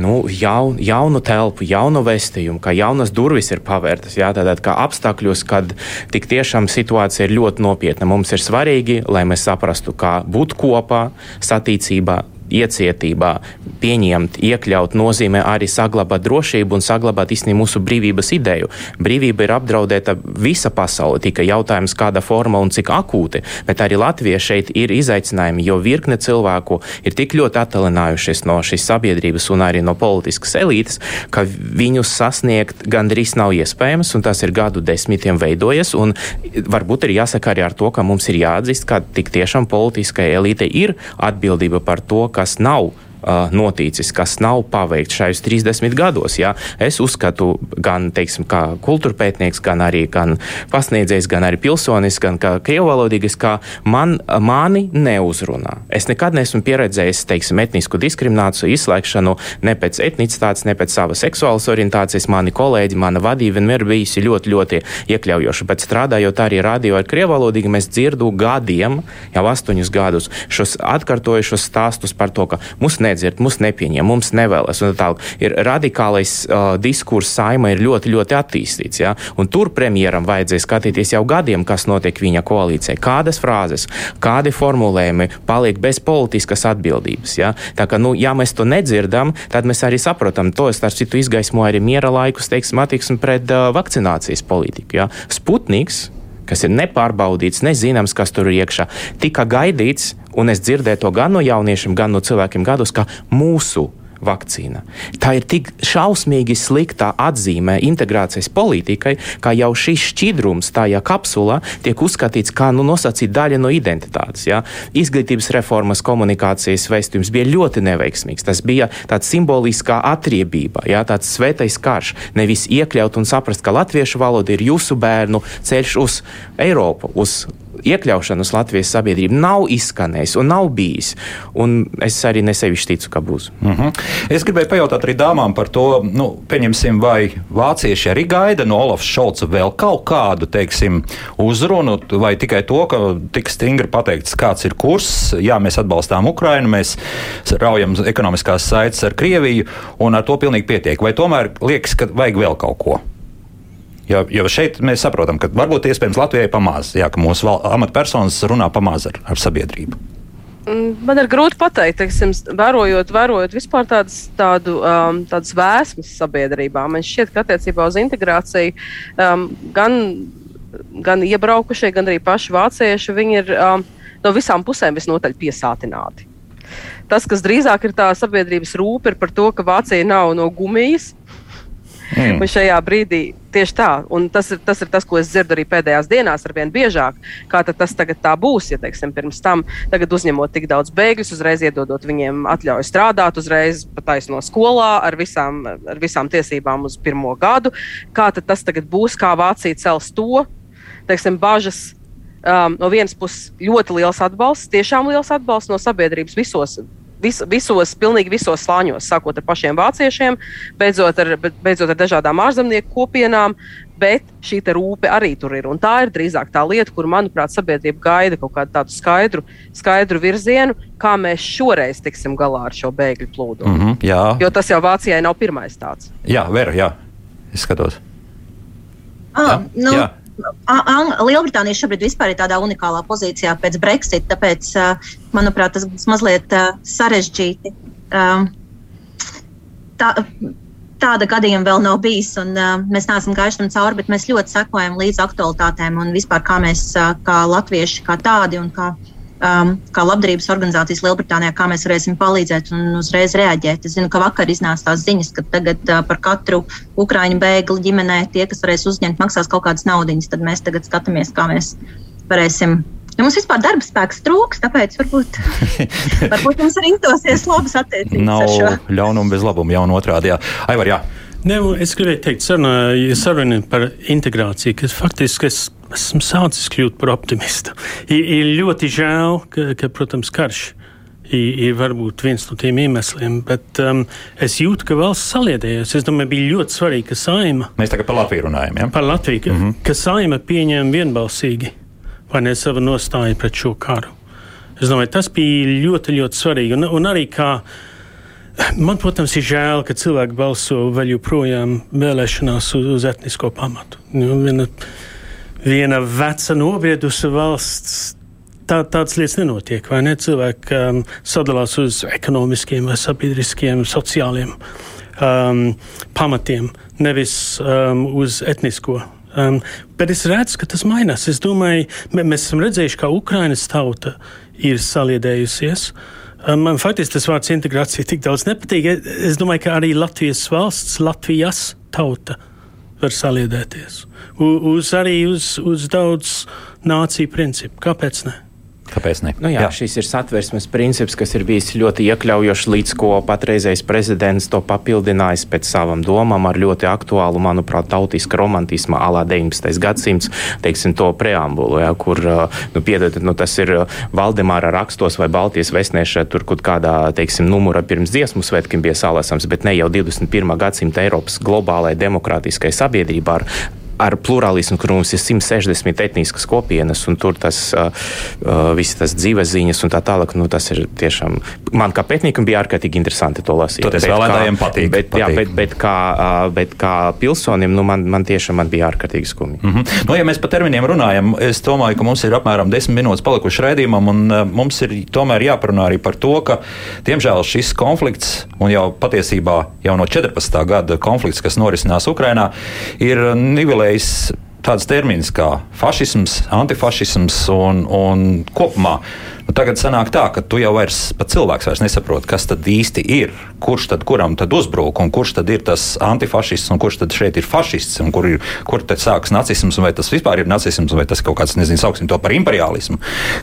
nu, jaun, jaunu telpu, jaunu vestījumu, kā jaunas durvis ir pavērtas. Jā, tātad kā apstākļos, kad tik tiešām situācija ir ļoti nopietna. Mums ir svarīgi, lai mēs saprastu, kā būt kopā, satīcībā, iecietībā pieņemt, iekļaut nozīmē arī saglabāt drošību un saglabāt īstenībā mūsu brīvības ideju. Brīvība ir apdraudēta visa pasaule, tikai jautājums, kāda forma un cik akūti, bet arī Latvija šeit ir izaicinājumi, jo virkne cilvēku ir tik ļoti attālinājušies no šīs sabiedrības un arī no politiskas elītes, ka viņus sasniegt gandrīz nav iespējams, un tas ir gadu desmitiem veidojies, un varbūt ir jāsaka arī ar to, ka mums ir jāatzīst, ka tik tiešām politiskai elite ir atbildība par to, kas nav uh, noticis, kas nav paveikts šajos 30 gados. Ja? Es uzskatu, gan teiksim, kā kultūra pētnieks, gan arī gan pasniedzējs, gan arī pilsonis, gan kā krievvalodīgais, ka man, mani neuzrunā. Es nekad neesmu pieredzējis teiksim, etnisku diskrimināciju, izslēgšanu ne pēc etnicitātes, ne pēc savas seksuālas orientācijas. Mani kolēģi, mana vadība vienmēr bijusi ļoti, ļoti iekļaujoša. Bet strādājot arī radio ar krievvalodīgi, mēs dzirdu gadiem, jau astoņus gadus, šos atkārtojušos stāstus par to, ka mūs ne nedzird, mums nepieņem, mums nevēlas. Ir radikālais uh, diskurss saima ir ļoti, ļoti attīstīts. Ja? Un tur premjeram vajadzēja skatīties jau gadiem, kas notiek viņa koalīcijā, kādas frāzes, kādi formulējumi paliek bez politiskas atbildības. Ja? Tā kā, nu, ja mēs to nedzirdam, tad mēs arī saprotam, to starp citu izgaismo arī miera laikus, teiksim, attieksmi pret uh, vakcinācijas politiku. Ja? Sputniks kas ir nepārbaudīts, nezināms, kas tur ir iekšā, tika gaidīts Un es dzirdēju to gan no jauniešiem, gan no cilvēkiem gados, ka mūsu vakcīna. Tā ir tik šausmīgi slikta atzīme integrācijas politikai, ka jau šis šķidrums tajā kapsulā tiek uzskatīts kā nu, nosacīta daļa no identitātes. Ja? Izglītības reformas komunikācijas vēstījums bija ļoti neveiksmīgs. Tas bija tāds simboliskā atriebība, ja? tāds svētais karš. Nevis iekļaut un saprast, ka latviešu valoda ir jūsu bērnu ceļš uz Eiropu, uz iekļaušanas Latvijas sabiedrība nav izskanējis un nav bijis. Un es arī nesevišķi ticu, ka būs. Mhm. -huh. Es gribēju pajautāt arī dāmām par to, nu, pieņemsim, vai vācieši arī gaida no Olafs Šolca vēl kaut kādu, teiksim, uzrunu, vai tikai to, ka tik stingri pateikts, kāds ir kurs, jā, mēs atbalstām Ukrainu, mēs raujam ekonomiskās saites ar Krieviju, un ar to pilnīgi pietiek. Vai tomēr liekas, ka vajag vēl kaut ko? Jo, jo šeit mēs saprotam, ka varbūt iespējams Latvijai pamāz, jā, ka mūsu amatpersonas runā pamāz ar, ar sabiedrību. Mm, man ir grūti pateikt, teiksim, vērojot, vērojot vispār tādas, tādu, um, tādas vēsmas sabiedrībā. Man šķiet, ka attiecībā uz integrāciju um, gan, gan iebraukušie, gan arī paši vācieši ir um, no visām pusēm visnotaļ piesātināti. Tas, kas drīzāk ir tā sabiedrības rūpe, ir par to, ka Vācija nav no gumijas, Mm. Un šajā brīdī tieši tā, un tas ir, tas ir tas, ko es dzirdu arī pēdējās dienās, ar vien biežāk. Kā tas tagad būs, ja teiksim, pirms tam uzņemot tik daudz bēgļus, uzreiz iedodot viņiem atļauju strādāt, uzreiz pataisno skolā ar visām, ar visām tiesībām uz pirmo gadu. Kā tas tagad būs, kā Vācija cels to, teiksim, bažas. Um, no vienas puses, ļoti liels atbalsts, tiešām liels atbalsts no sabiedrības visos vis, visos, pilnīgi visos slāņos, sākot ar pašiem vāciešiem, beidzot ar, beidzot ar dažādām ārzemnieku kopienām. Bet šī rūpe arī tur ir. Un tā ir drīzāk tā lieta, kur, manuprāt, sabiedrība gaida kaut kādu tādu skaidru, skaidru virzienu, kā mēs šoreiz tiksim galā ar šo bēgļu plūdu. Mm -hmm, jā. jo tas jau Vācijai nav pirmais tāds. Jā, Vera, jā. es skatos. Ah, jā? Nu, jā. Lielbritānija šobrīd ir tādā unikālā pozīcijā pēc Brexit, tāpēc, manuprāt, tas būs mazliet sarežģīti. Tā, tāda gadījuma vēl nav bijis, un mēs neesam gājuši tam cauri, bet mēs ļoti sekojam līdz aktualitātēm un vispār kā mēs, kā latvieši, kā tādi un kā um, kā labdarības organizācijas Lielbritānijā, kā mēs varēsim palīdzēt un uzreiz reaģēt. Es zinu, ka vakar iznāca tās ziņas, ka tagad uh, par katru ukrāņu bēgli ģimenē tie, kas varēs uzņemt, maksās kaut kādas naudiņas. Tad mēs tagad skatāmies, kā mēs varēsim Ja mums vispār darba spēks trūks, tāpēc varbūt, *laughs* varbūt mums arī izdosies labas attiecības. Nav ļaunuma bez labuma, jau otrādi. Jā. Aivar, jā. Ne, es gribēju teikt, saruna, saruna par integrāciju, ka faktiski es esmu sācis kļūt par optimistu. Ir, ir ļoti žēl, ka, ka protams, karš ir, ir varbūt viens no tiem iemesliem, bet um, es jūtu, ka valsts saliedējas. Es domāju, bija ļoti svarīgi, ka saima. Mēs tagad par Latviju runājam. Ja? Par Latviju, mm -hmm. ka saima pieņēma vienbalsīgi vai ne savu nostāju pret šo karu. Es domāju, tas bija ļoti, ļoti svarīgi. Un, un arī kā Man, protams, ir žēl, ka cilvēki balso vēl joprojām vēlēšanās uz, uz etnisko pamatu. Nu, viena, viena veca nobriedusi valsts tā, tādas lietas nenotiek. Vai ne? Cilvēki um, sadalās uz ekonomiskiem, vai sabiedriskiem, sociāliem um, pamatiem, nevis um, uz etnisko. Um, bet es redzu, ka tas mainās. Es domāju, mēs esam redzējuši, ka Ukrainas tauta ir saliedējusies. Um, man faktiski tas vārds integrācija tik daudz nepatīk. Es domāju, ka arī Latvijas valsts, Latvijas tauta var saliedēties. Uz, arī uz, uz daudz nāciju principu. Kāpēc ne? Kāpēc ne? Nu jā, jā. Šis ir satversmes princips, kas ir bijis ļoti iekļaujošs, līdz ko patreizējais prezidents to papildinājis pēc savām domām ar ļoti aktuālu, manuprāt, tautiska romantisma alā 19. gadsimts, teiksim, to preambulu, jā, kur, nu, piedod, nu, tas ir Valdemāra rakstos vai Baltijas vēstniešā, tur kaut kādā, teiksim, numura pirms dziesmu svētkiem bija salasams, bet ne jau 21. gadsimta Eiropas globālai demokrātiskai sabiedrībā ar ar plurālismu, kur mums ir 160 etniskas kopienas, un tur tas uh, viss tas dzīves ziņas un tā tālāk. Nu, tas ir tiešām man kā pētniekam bija ārkārtīgi interesanti to lasīt. Toties vēlētājiem patīk. Bet, patīk. Jā, bet, bet, kā, uh, bet kā pilsonim, nu, man, man tiešām man bija ārkārtīgi skumji. Mm -hmm. nu, ja mēs par terminiem runājam, es domāju, ka mums ir apmēram 10 minūtes palikuši raidījumam, un uh, mums ir tomēr jāparunā arī par to, ka, diemžēl, šis konflikts, un jau patiesībā jau no 14. gada konflikts, kas norisinās Ukrainā, ir nivelējis regulējis tāds termins kā fašisms, antifašisms un, un kopumā Nu, tagad sanāk tā, ka tu jau vairs pats cilvēks vairs nesaproti, kas tad īsti ir, kurš tad kuram tad uzbrūk, un kurš tad ir tas antifašists, un kurš tad šeit ir fašists, un kur, ir, kur tad sākas nacisms, vai tas vispār ir nacisms, vai tas kaut kāds, nezinu, sauksim to par imperialismu.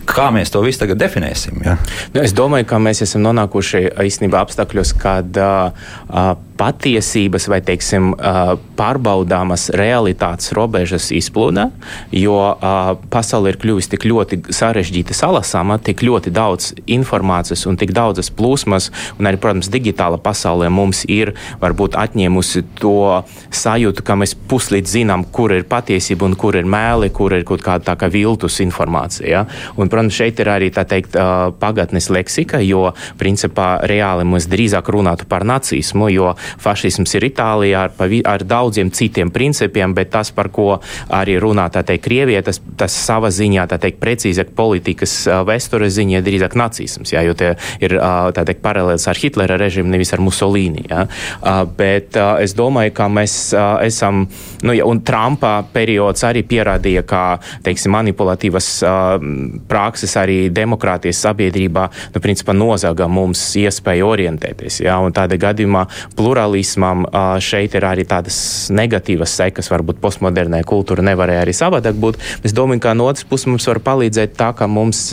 Kā mēs to visu tagad definēsim? Ja? Nu, es domāju, ka mēs esam nonākuši īstenībā apstākļos, kad uh, patiesības vai, teiksim, uh, pārbaudāmas realitātes robežas izplūda, jo uh, pasaule ir kļuvusi tik ļoti sarežģīta salasāma, tik ļoti daudz informācijas un tik daudzas plūsmas, un arī, protams, digitāla pasaulē mums ir varbūt atņēmusi to sajūtu, ka mēs puslīdz zinām, kur ir patiesība un kur ir mēli, kur ir kaut kāda tā kā viltus informācija. Ja? Un, protams, šeit ir arī tā teikt pagatnes leksika, jo principā reāli mēs drīzāk runātu par nacismu, jo fašisms ir Itālijā ar, ar daudziem citiem principiem, bet tas, par ko arī runā tā teikt Krievija, tas, tas savā ziņā tā teikt precīzāk politikas vēsture vēstures ziņā drīzāk nacisms, jā, jo tie ir teikt, paralēlis ar Hitlera režīmu, nevis ar Musolīni. Jā. Bet es domāju, ka mēs esam, nu, ja, un Trumpa periods arī pierādīja, ka teiksim, manipulatīvas prakses arī demokrātijas sabiedrībā nu, principā, nozaga mums iespēju orientēties. Jā, tādā gadījumā plurālismam šeit ir arī tādas negatīvas sekas, varbūt postmodernē kultūra nevarēja arī savādāk būt. Es domāju, ka no otras puses mums var palīdzēt tā, ka mums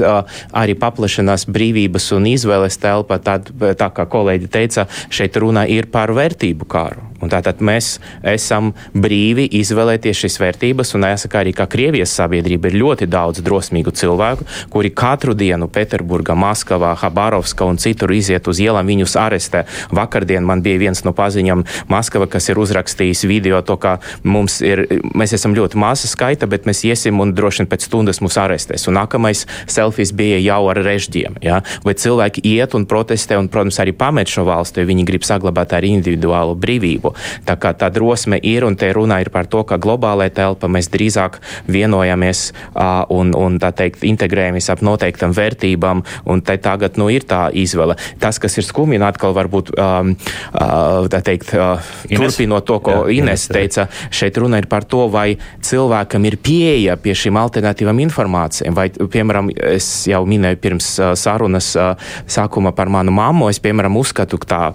arī paplašinās brīvības un izvēles telpa. Tad, tā kā kolēģi teica, šeit runa ir par vērtību kāru. Un tātad mēs esam brīvi izvēlēties šīs vērtības, un jāsaka arī, ka Krievijas sabiedrība ir ļoti daudz drosmīgu cilvēku, kuri katru dienu Pēterburgā, Maskavā, Habarovskā un citur iziet uz ielām, viņus arestē. Vakardien man bija viens no paziņām Maskava, kas ir uzrakstījis video to, ka mums ir, mēs esam ļoti maza skaita, bet mēs iesim un droši vien pēc stundas mūs arestēs. Un nākamais selfijas bija jau ar režģiem. Ja? Vai cilvēki iet un protestē un, protams, arī pamet šo valsti, jo viņi grib saglabāt arī individuālu brīvību. Tā kā tā drosme ir, un te runa ir par to, ka globālajā telpā mēs drīzāk vienojamies uh, un, un tā teikt, integrējamies ap noteiktam vērtībām, un te tagad nu, ir tā izvēle. Tas, kas ir skumji, atkal varbūt um, uh, tā teikt, uh, turpinot to, ko jā, Ines teica, šeit runa ir par to, vai cilvēkam ir pieeja pie šīm alternatīvām informācijām, vai, piemēram, es jau minēju pirms uh, sarunas sākuma par manu mammu, es, piemēram, uzskatu tā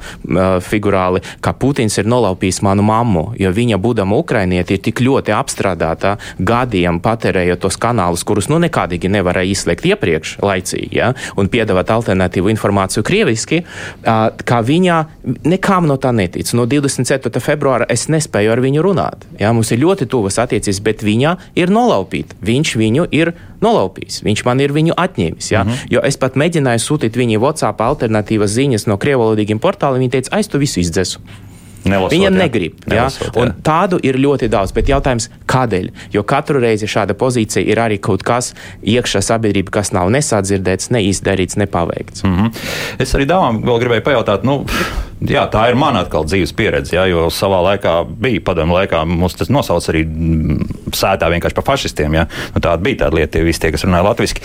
figurāli, ka Putins ir nolaupījis manu mammu, jo viņa, būdama ukrainieti, ir tik ļoti apstrādāta gadiem patērējot tos kanālus, kurus nu nekādīgi nevarēja izslēgt iepriekš laicīgi, ja, un piedāvāt alternatīvu informāciju krieviski, ka viņa nekām no tā netic. No 27. februāra es nespēju ar viņu runāt. Ja, mums ir ļoti tuvas attiecības, bet viņa ir nolaupīta. Viņš viņu ir nolaupījis. Viņš man ir viņu atņēmis. Ja? Mm -hmm. Jo es pat mēģināju sūtīt viņai WhatsApp alternatīvas ziņas no krievalodīgiem portāliem. Viņa teica, aiz tu visu izdzēsu. Nelasot, Viņa negrib. Nelasot, ja? Tādu ir ļoti daudz, bet jautājums, kādēļ? Jo katru reizi šāda pozīcija ir arī kaut kas iekšā sabiedrība, kas nav nesadzirdēts, neizdarīts, nepaveikts. Mm -hmm. Es arī dāmām vēl gribēju pajautāt, nu, Jā, tā ir mana atkal dzīves pieredze, jā, jo savā laikā bija padomu laikā, mums tas nosauc arī sētā vienkārši par fašistiem. Jā. Nu, tāda bija tāda lieta, tie visi tie, kas runāja latviešu.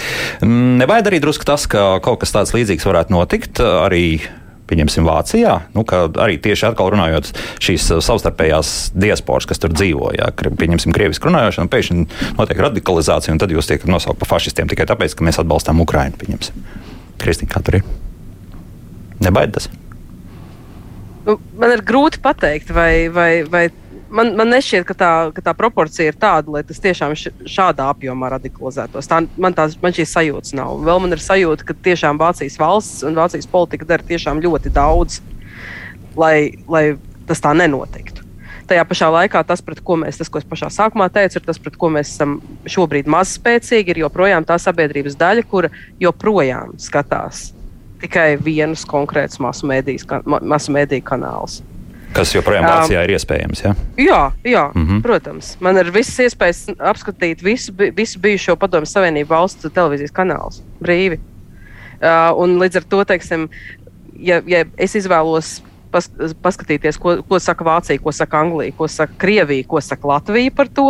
Nevajag arī drusku tas, ka kaut kas tāds līdzīgs varētu notikt arī pieņemsim, Vācijā, nu, arī tieši atkal runājot šīs savstarpējās diasporas, kas tur dzīvo, jā, pieņemsim, krievisku runājošanu, pēkšņi notiek radikalizācija, un tad jūs tiekat nosaukt par fašistiem tikai tāpēc, ka mēs atbalstām Ukrainu. Kristīna, kā tur ir? Nebaidas! Nu, man ir grūti pateikt, vai, vai, vai man, man nešķiet, ka tā, ka tā proporcija ir tāda, lai tas tiešām šādā apjomā radikalizētos. Tā, man, tās, man šīs sajūtas nav. Vēl man ir sajūta, ka tiešām Vācijas valsts un Vācijas politika dara ļoti daudz, lai, lai tas tā nenotiktu. Tajā pašā laikā tas, ko mēs, tas, ko es pašā sākumā teicu, ir tas, pret ko mēs esam šobrīd maz spēcīgi, ir joprojām tā sabiedrības daļa, kura joprojām skatās tikai vienus konkrētus masu mediju kanālus. Kas joprojām Vācijā um, ir iespējams? Ja? Jā, jā mm -hmm. protams. Man ir visas iespējas apskatīt visu, visu bijušo Padomju Savienību valstu televīzijas kanālus brīvi. Uh, un līdz ar to, teiksim, ja, ja es izvēlos pas, paskatīties, ko, ko saka Vācija, ko saka Anglija, ko saka Krievija, ko saka Latvija par to,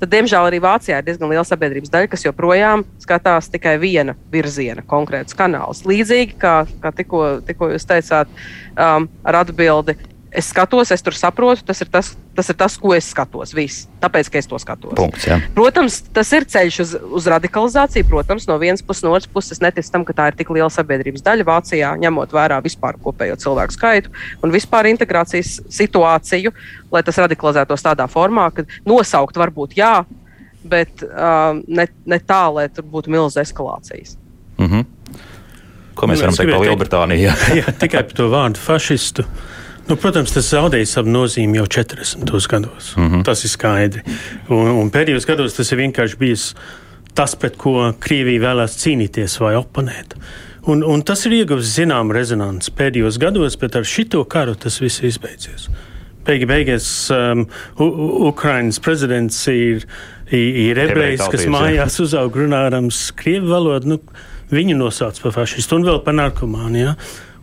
tad, diemžēl, arī Vācijā ir diezgan liela sabiedrības daļa, kas joprojām skatās tikai viena virziena, konkrēts kanāls. Līdzīgi kā, kā tikko, tikko jūs teicāt, um, ar atbildi es skatos, es tur saprotu, tas ir tas, tas, ir tas ko es skatos. Viss. Tāpēc, ka es to skatos. Punkts, jā. protams, tas ir ceļš uz, uz radikalizāciju. Protams, no vienas puses, no otras puses, es neticu tam, ka tā ir tik liela sabiedrības daļa Vācijā, ņemot vērā vispār kopējo cilvēku skaitu un vispār integrācijas situāciju, lai tas radikalizētos tādā formā, ka nosaukt varbūt jā, bet uh, ne, ne tā, lai tur būtu milzīgas eskalācijas. Mm -hmm. Ko mēs nu, varam teikt par Lielbritāniju? *laughs* *laughs* Jā. tikai par to vārdu fašistu. Nu, protams, tas zaudēja savu nozīmi jau 40. gados. Mm -hmm. Tas ir skaidri. Un, un pēdējos gados tas ir vienkārši bijis tas, pret ko Krievija vēlās cīnīties vai oponēt. Un, un tas ir ieguvis zināmu rezonanci pēdējos gados, bet ar šito karu tas viss izbeidzies. Beigi, beigās um, Ukraiņas prezidents ir, ir ebrejs, kas mājās uzaug runājams krievu valodu. Nu, viņu nosauc par fašistu un vēl par narkomānu. Ja?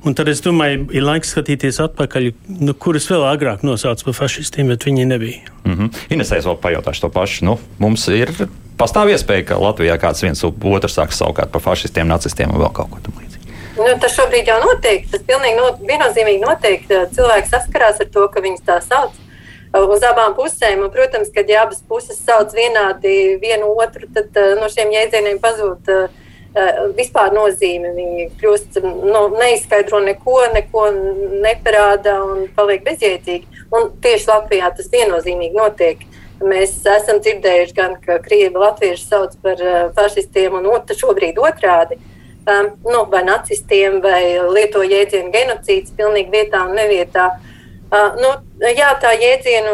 Un tad es domāju, ir laiks skatīties atpakaļ, nu, kurus vēl agrāk nosauca par fašistiem, bet viņi nebija. Mm -hmm. Ines, es vēl pajautāšu to pašu. Nu, mums ir pastāv iespēja, ka Latvijā kāds viens otrs sāks savukārt par fašistiem, nacistiem un vēl kaut ko tamlīdzīgu. Nu, tas šobrīd jau notiek. Tas pilnīgi no, viennozīmīgi notiek. Cilvēks saskarās ar to, ka viņus tā sauc. Uz abām pusēm, un, protams, kad ja abas puses sauc vienādi vienu otru, tad no šiem jēdzieniem pazūd uh, vispār nozīme. Viņi kļūst, nu, neizskaidro neko, neko neparāda un paliek bezjēdzīgi. Un tieši Latvijā tas viennozīmīgi notiek. Mēs esam dzirdējuši, gan, ka krievi latvieši sauc par uh, fašistiem, un ot, šobrīd otrādi. Um, nu, vai nacistiem, vai lieto jēdzienu genocīds pilnīgi vietā un nevietā. Uh, nu, jā, tā jēdzienu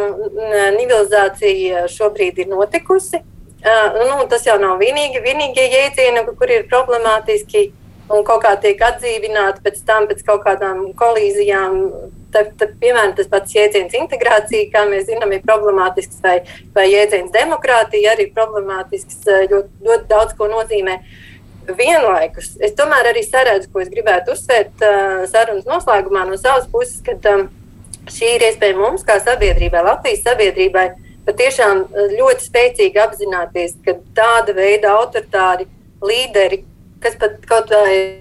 nivelizācija šobrīd ir notikusi. Uh, nu, tas jau nav vienīgi, vienīgie jēdzieni, kur ir problemātiski un kaut kā tiek atdzīvināti pēc tam, pēc kaut kādām kolīzijām. Tad, tad, piemēram, tas pats jēdziens integrācija, kā mēs zinām, ir problemātisks, vai, vai jēdziens demokrātija arī problemātisks, ļoti, ļoti daudz ko nozīmē. Vienlaikus es tomēr arī saredzu, ko es gribētu uzsvērt uh, sarunas noslēgumā no savas puses, ka um, šī ir iespēja mums, kā sabiedrībai, Latvijas sabiedrībai, uh, patiešām eh, ļoti spēcīgi apzināties, ka tāda veida autoritāri līderi, kas pat kaut vai,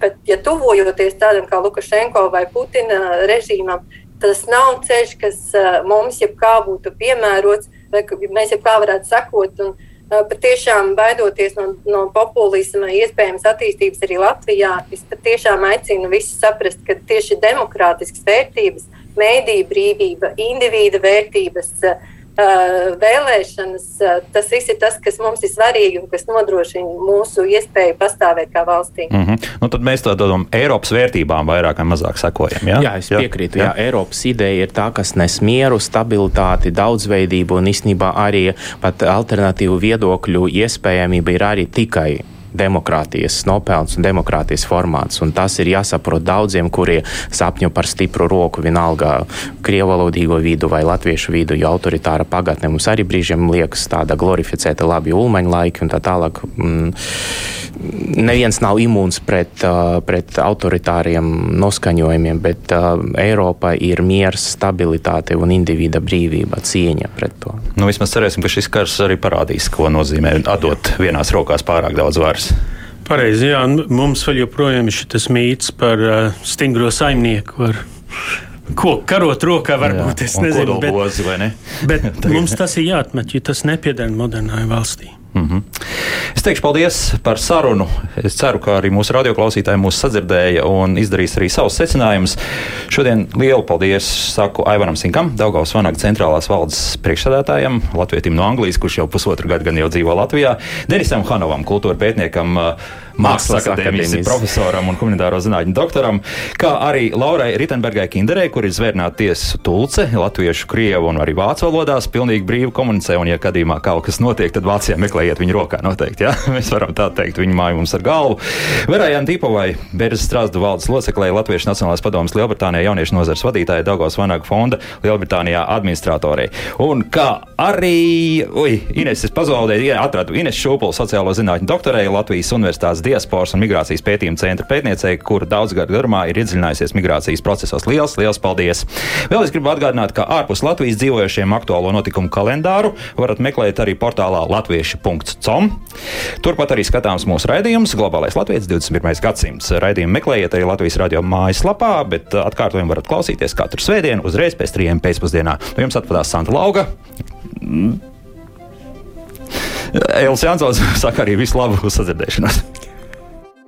pat, ja tuvojoties tādam kā Lukašenko vai Putina režīmam, tas nav ceļš, kas eh, mums jebkā būtu piemērots, vai mēs jebkā varētu sakot. Un, eh, Patiešām baidoties no, no populisma, iespējams, attīstības arī Latvijā, es patiešām aicinu visus saprast, ka tieši demokrātiskas vērtības, mēdīņu brīvība, indivīda vērtības, uh, vēlēšanas, tas viss ir tas, kas mums ir svarīgi un kas nodrošina mūsu iespēju pastāvēt kā valstī. Mm -hmm. nu, tad mēs tādām Eiropas vērtībām vairāk vai mazāk sekojam. Jā, jā es piekrītu. Jā. Jā, Eiropas ideja ir tā, kas nes mieru, stabilitāti, daudzveidību un īstenībā arī pat alternatīvu viedokļu iespējamība ir arī tikai demokrātijas nopelns un demokrātijas formāts. Un tas ir jāsaprot daudziem, kuri sapņo par stipru roku, vienalga krievalodīgo vidu vai latviešu vidu, jo autoritāra pagatne mums arī brīžiem liekas tāda glorificēta labi ulmaņa laiki un tā tālāk. Mm, neviens nav imūns pret, pret autoritāriem noskaņojumiem, bet Eiropa ir miers, stabilitāte un individa brīvība, cieņa pret to. Nu, vismaz cerēsim, ka šis karš arī parādīs, ko nozīmē atdot vienās rokās pārāk daudz varas. Pareizi, jā, mums vēl joprojām ir šis mīts par uh, stingro saimnieku. Ar... Ko karot rokā varbūt Jā, es nezinu, bet, bozi, ne? bet *laughs* mums tas ir jāatmet, jo tas nepieder modernai valstī. Mm -hmm. Es teikšu paldies par sarunu. Es ceru, ka arī mūsu radioklausītāji mūs sadzirdēja un izdarīs arī savus secinājumus. Šodien lielu paldies saku Aivaram Sinkam, Daugaus Vanaga centrālās valdes priekšsēdētājam, latvietim no Anglijas, kurš jau pusotru gadu gan jau dzīvo Latvijā, Denisam Hanovam, kultūra pētniekam. Uh, Mākslas akadēmijas profesoram un humanitāro zinātņu doktoram, kā arī Laurai Ritenbergai Kinderei, kur ir zvērnāta tiesas tulce latviešu, krievu un arī vācu valodās, pilnīgi brīvi komunicē, un, ja gadījumā kaut kas notiek, tad Vācijā meklējiet viņu rokā noteikti, ja? *laughs* Mēs varam tā teikt, viņa māja mums ar galvu. Verājām Tīpovai, Bērzes strāzdu valdes loceklē, Latviešu Nacionālās padomas Lielbritānijā jauniešu nozars vadītāja Daugos Vanaga fonda Lielbritānijā administratorei. Un kā arī, ui, Ines, es pazaudēju, atradu Ines Šūpulu, sociālo zinātņu doktorei Latvijas Universitātes diasporas un migrācijas pētījuma centra pētniecei, kur daudz gadu garumā ir iedziļinājusies migrācijas procesos. Liels, liels paldies! Vēl es gribu atgādināt, ka ārpus Latvijas dzīvojošiem aktuālo notikumu kalendāru varat meklēt arī portālā latvieši.com. Turpat arī skatāms mūsu raidījums Globālais Latvijas 21. gadsimts. Raidījumu meklējiet arī Latvijas radio mājaslapā, bet atkārtojumu varat klausīties katru svētdienu uzreiz pēc trijiem pēcpusdienā. No jums atpadās Santa Lauga. Elis Jansons *laughs* saka arī visu labu sadzirdēšanos.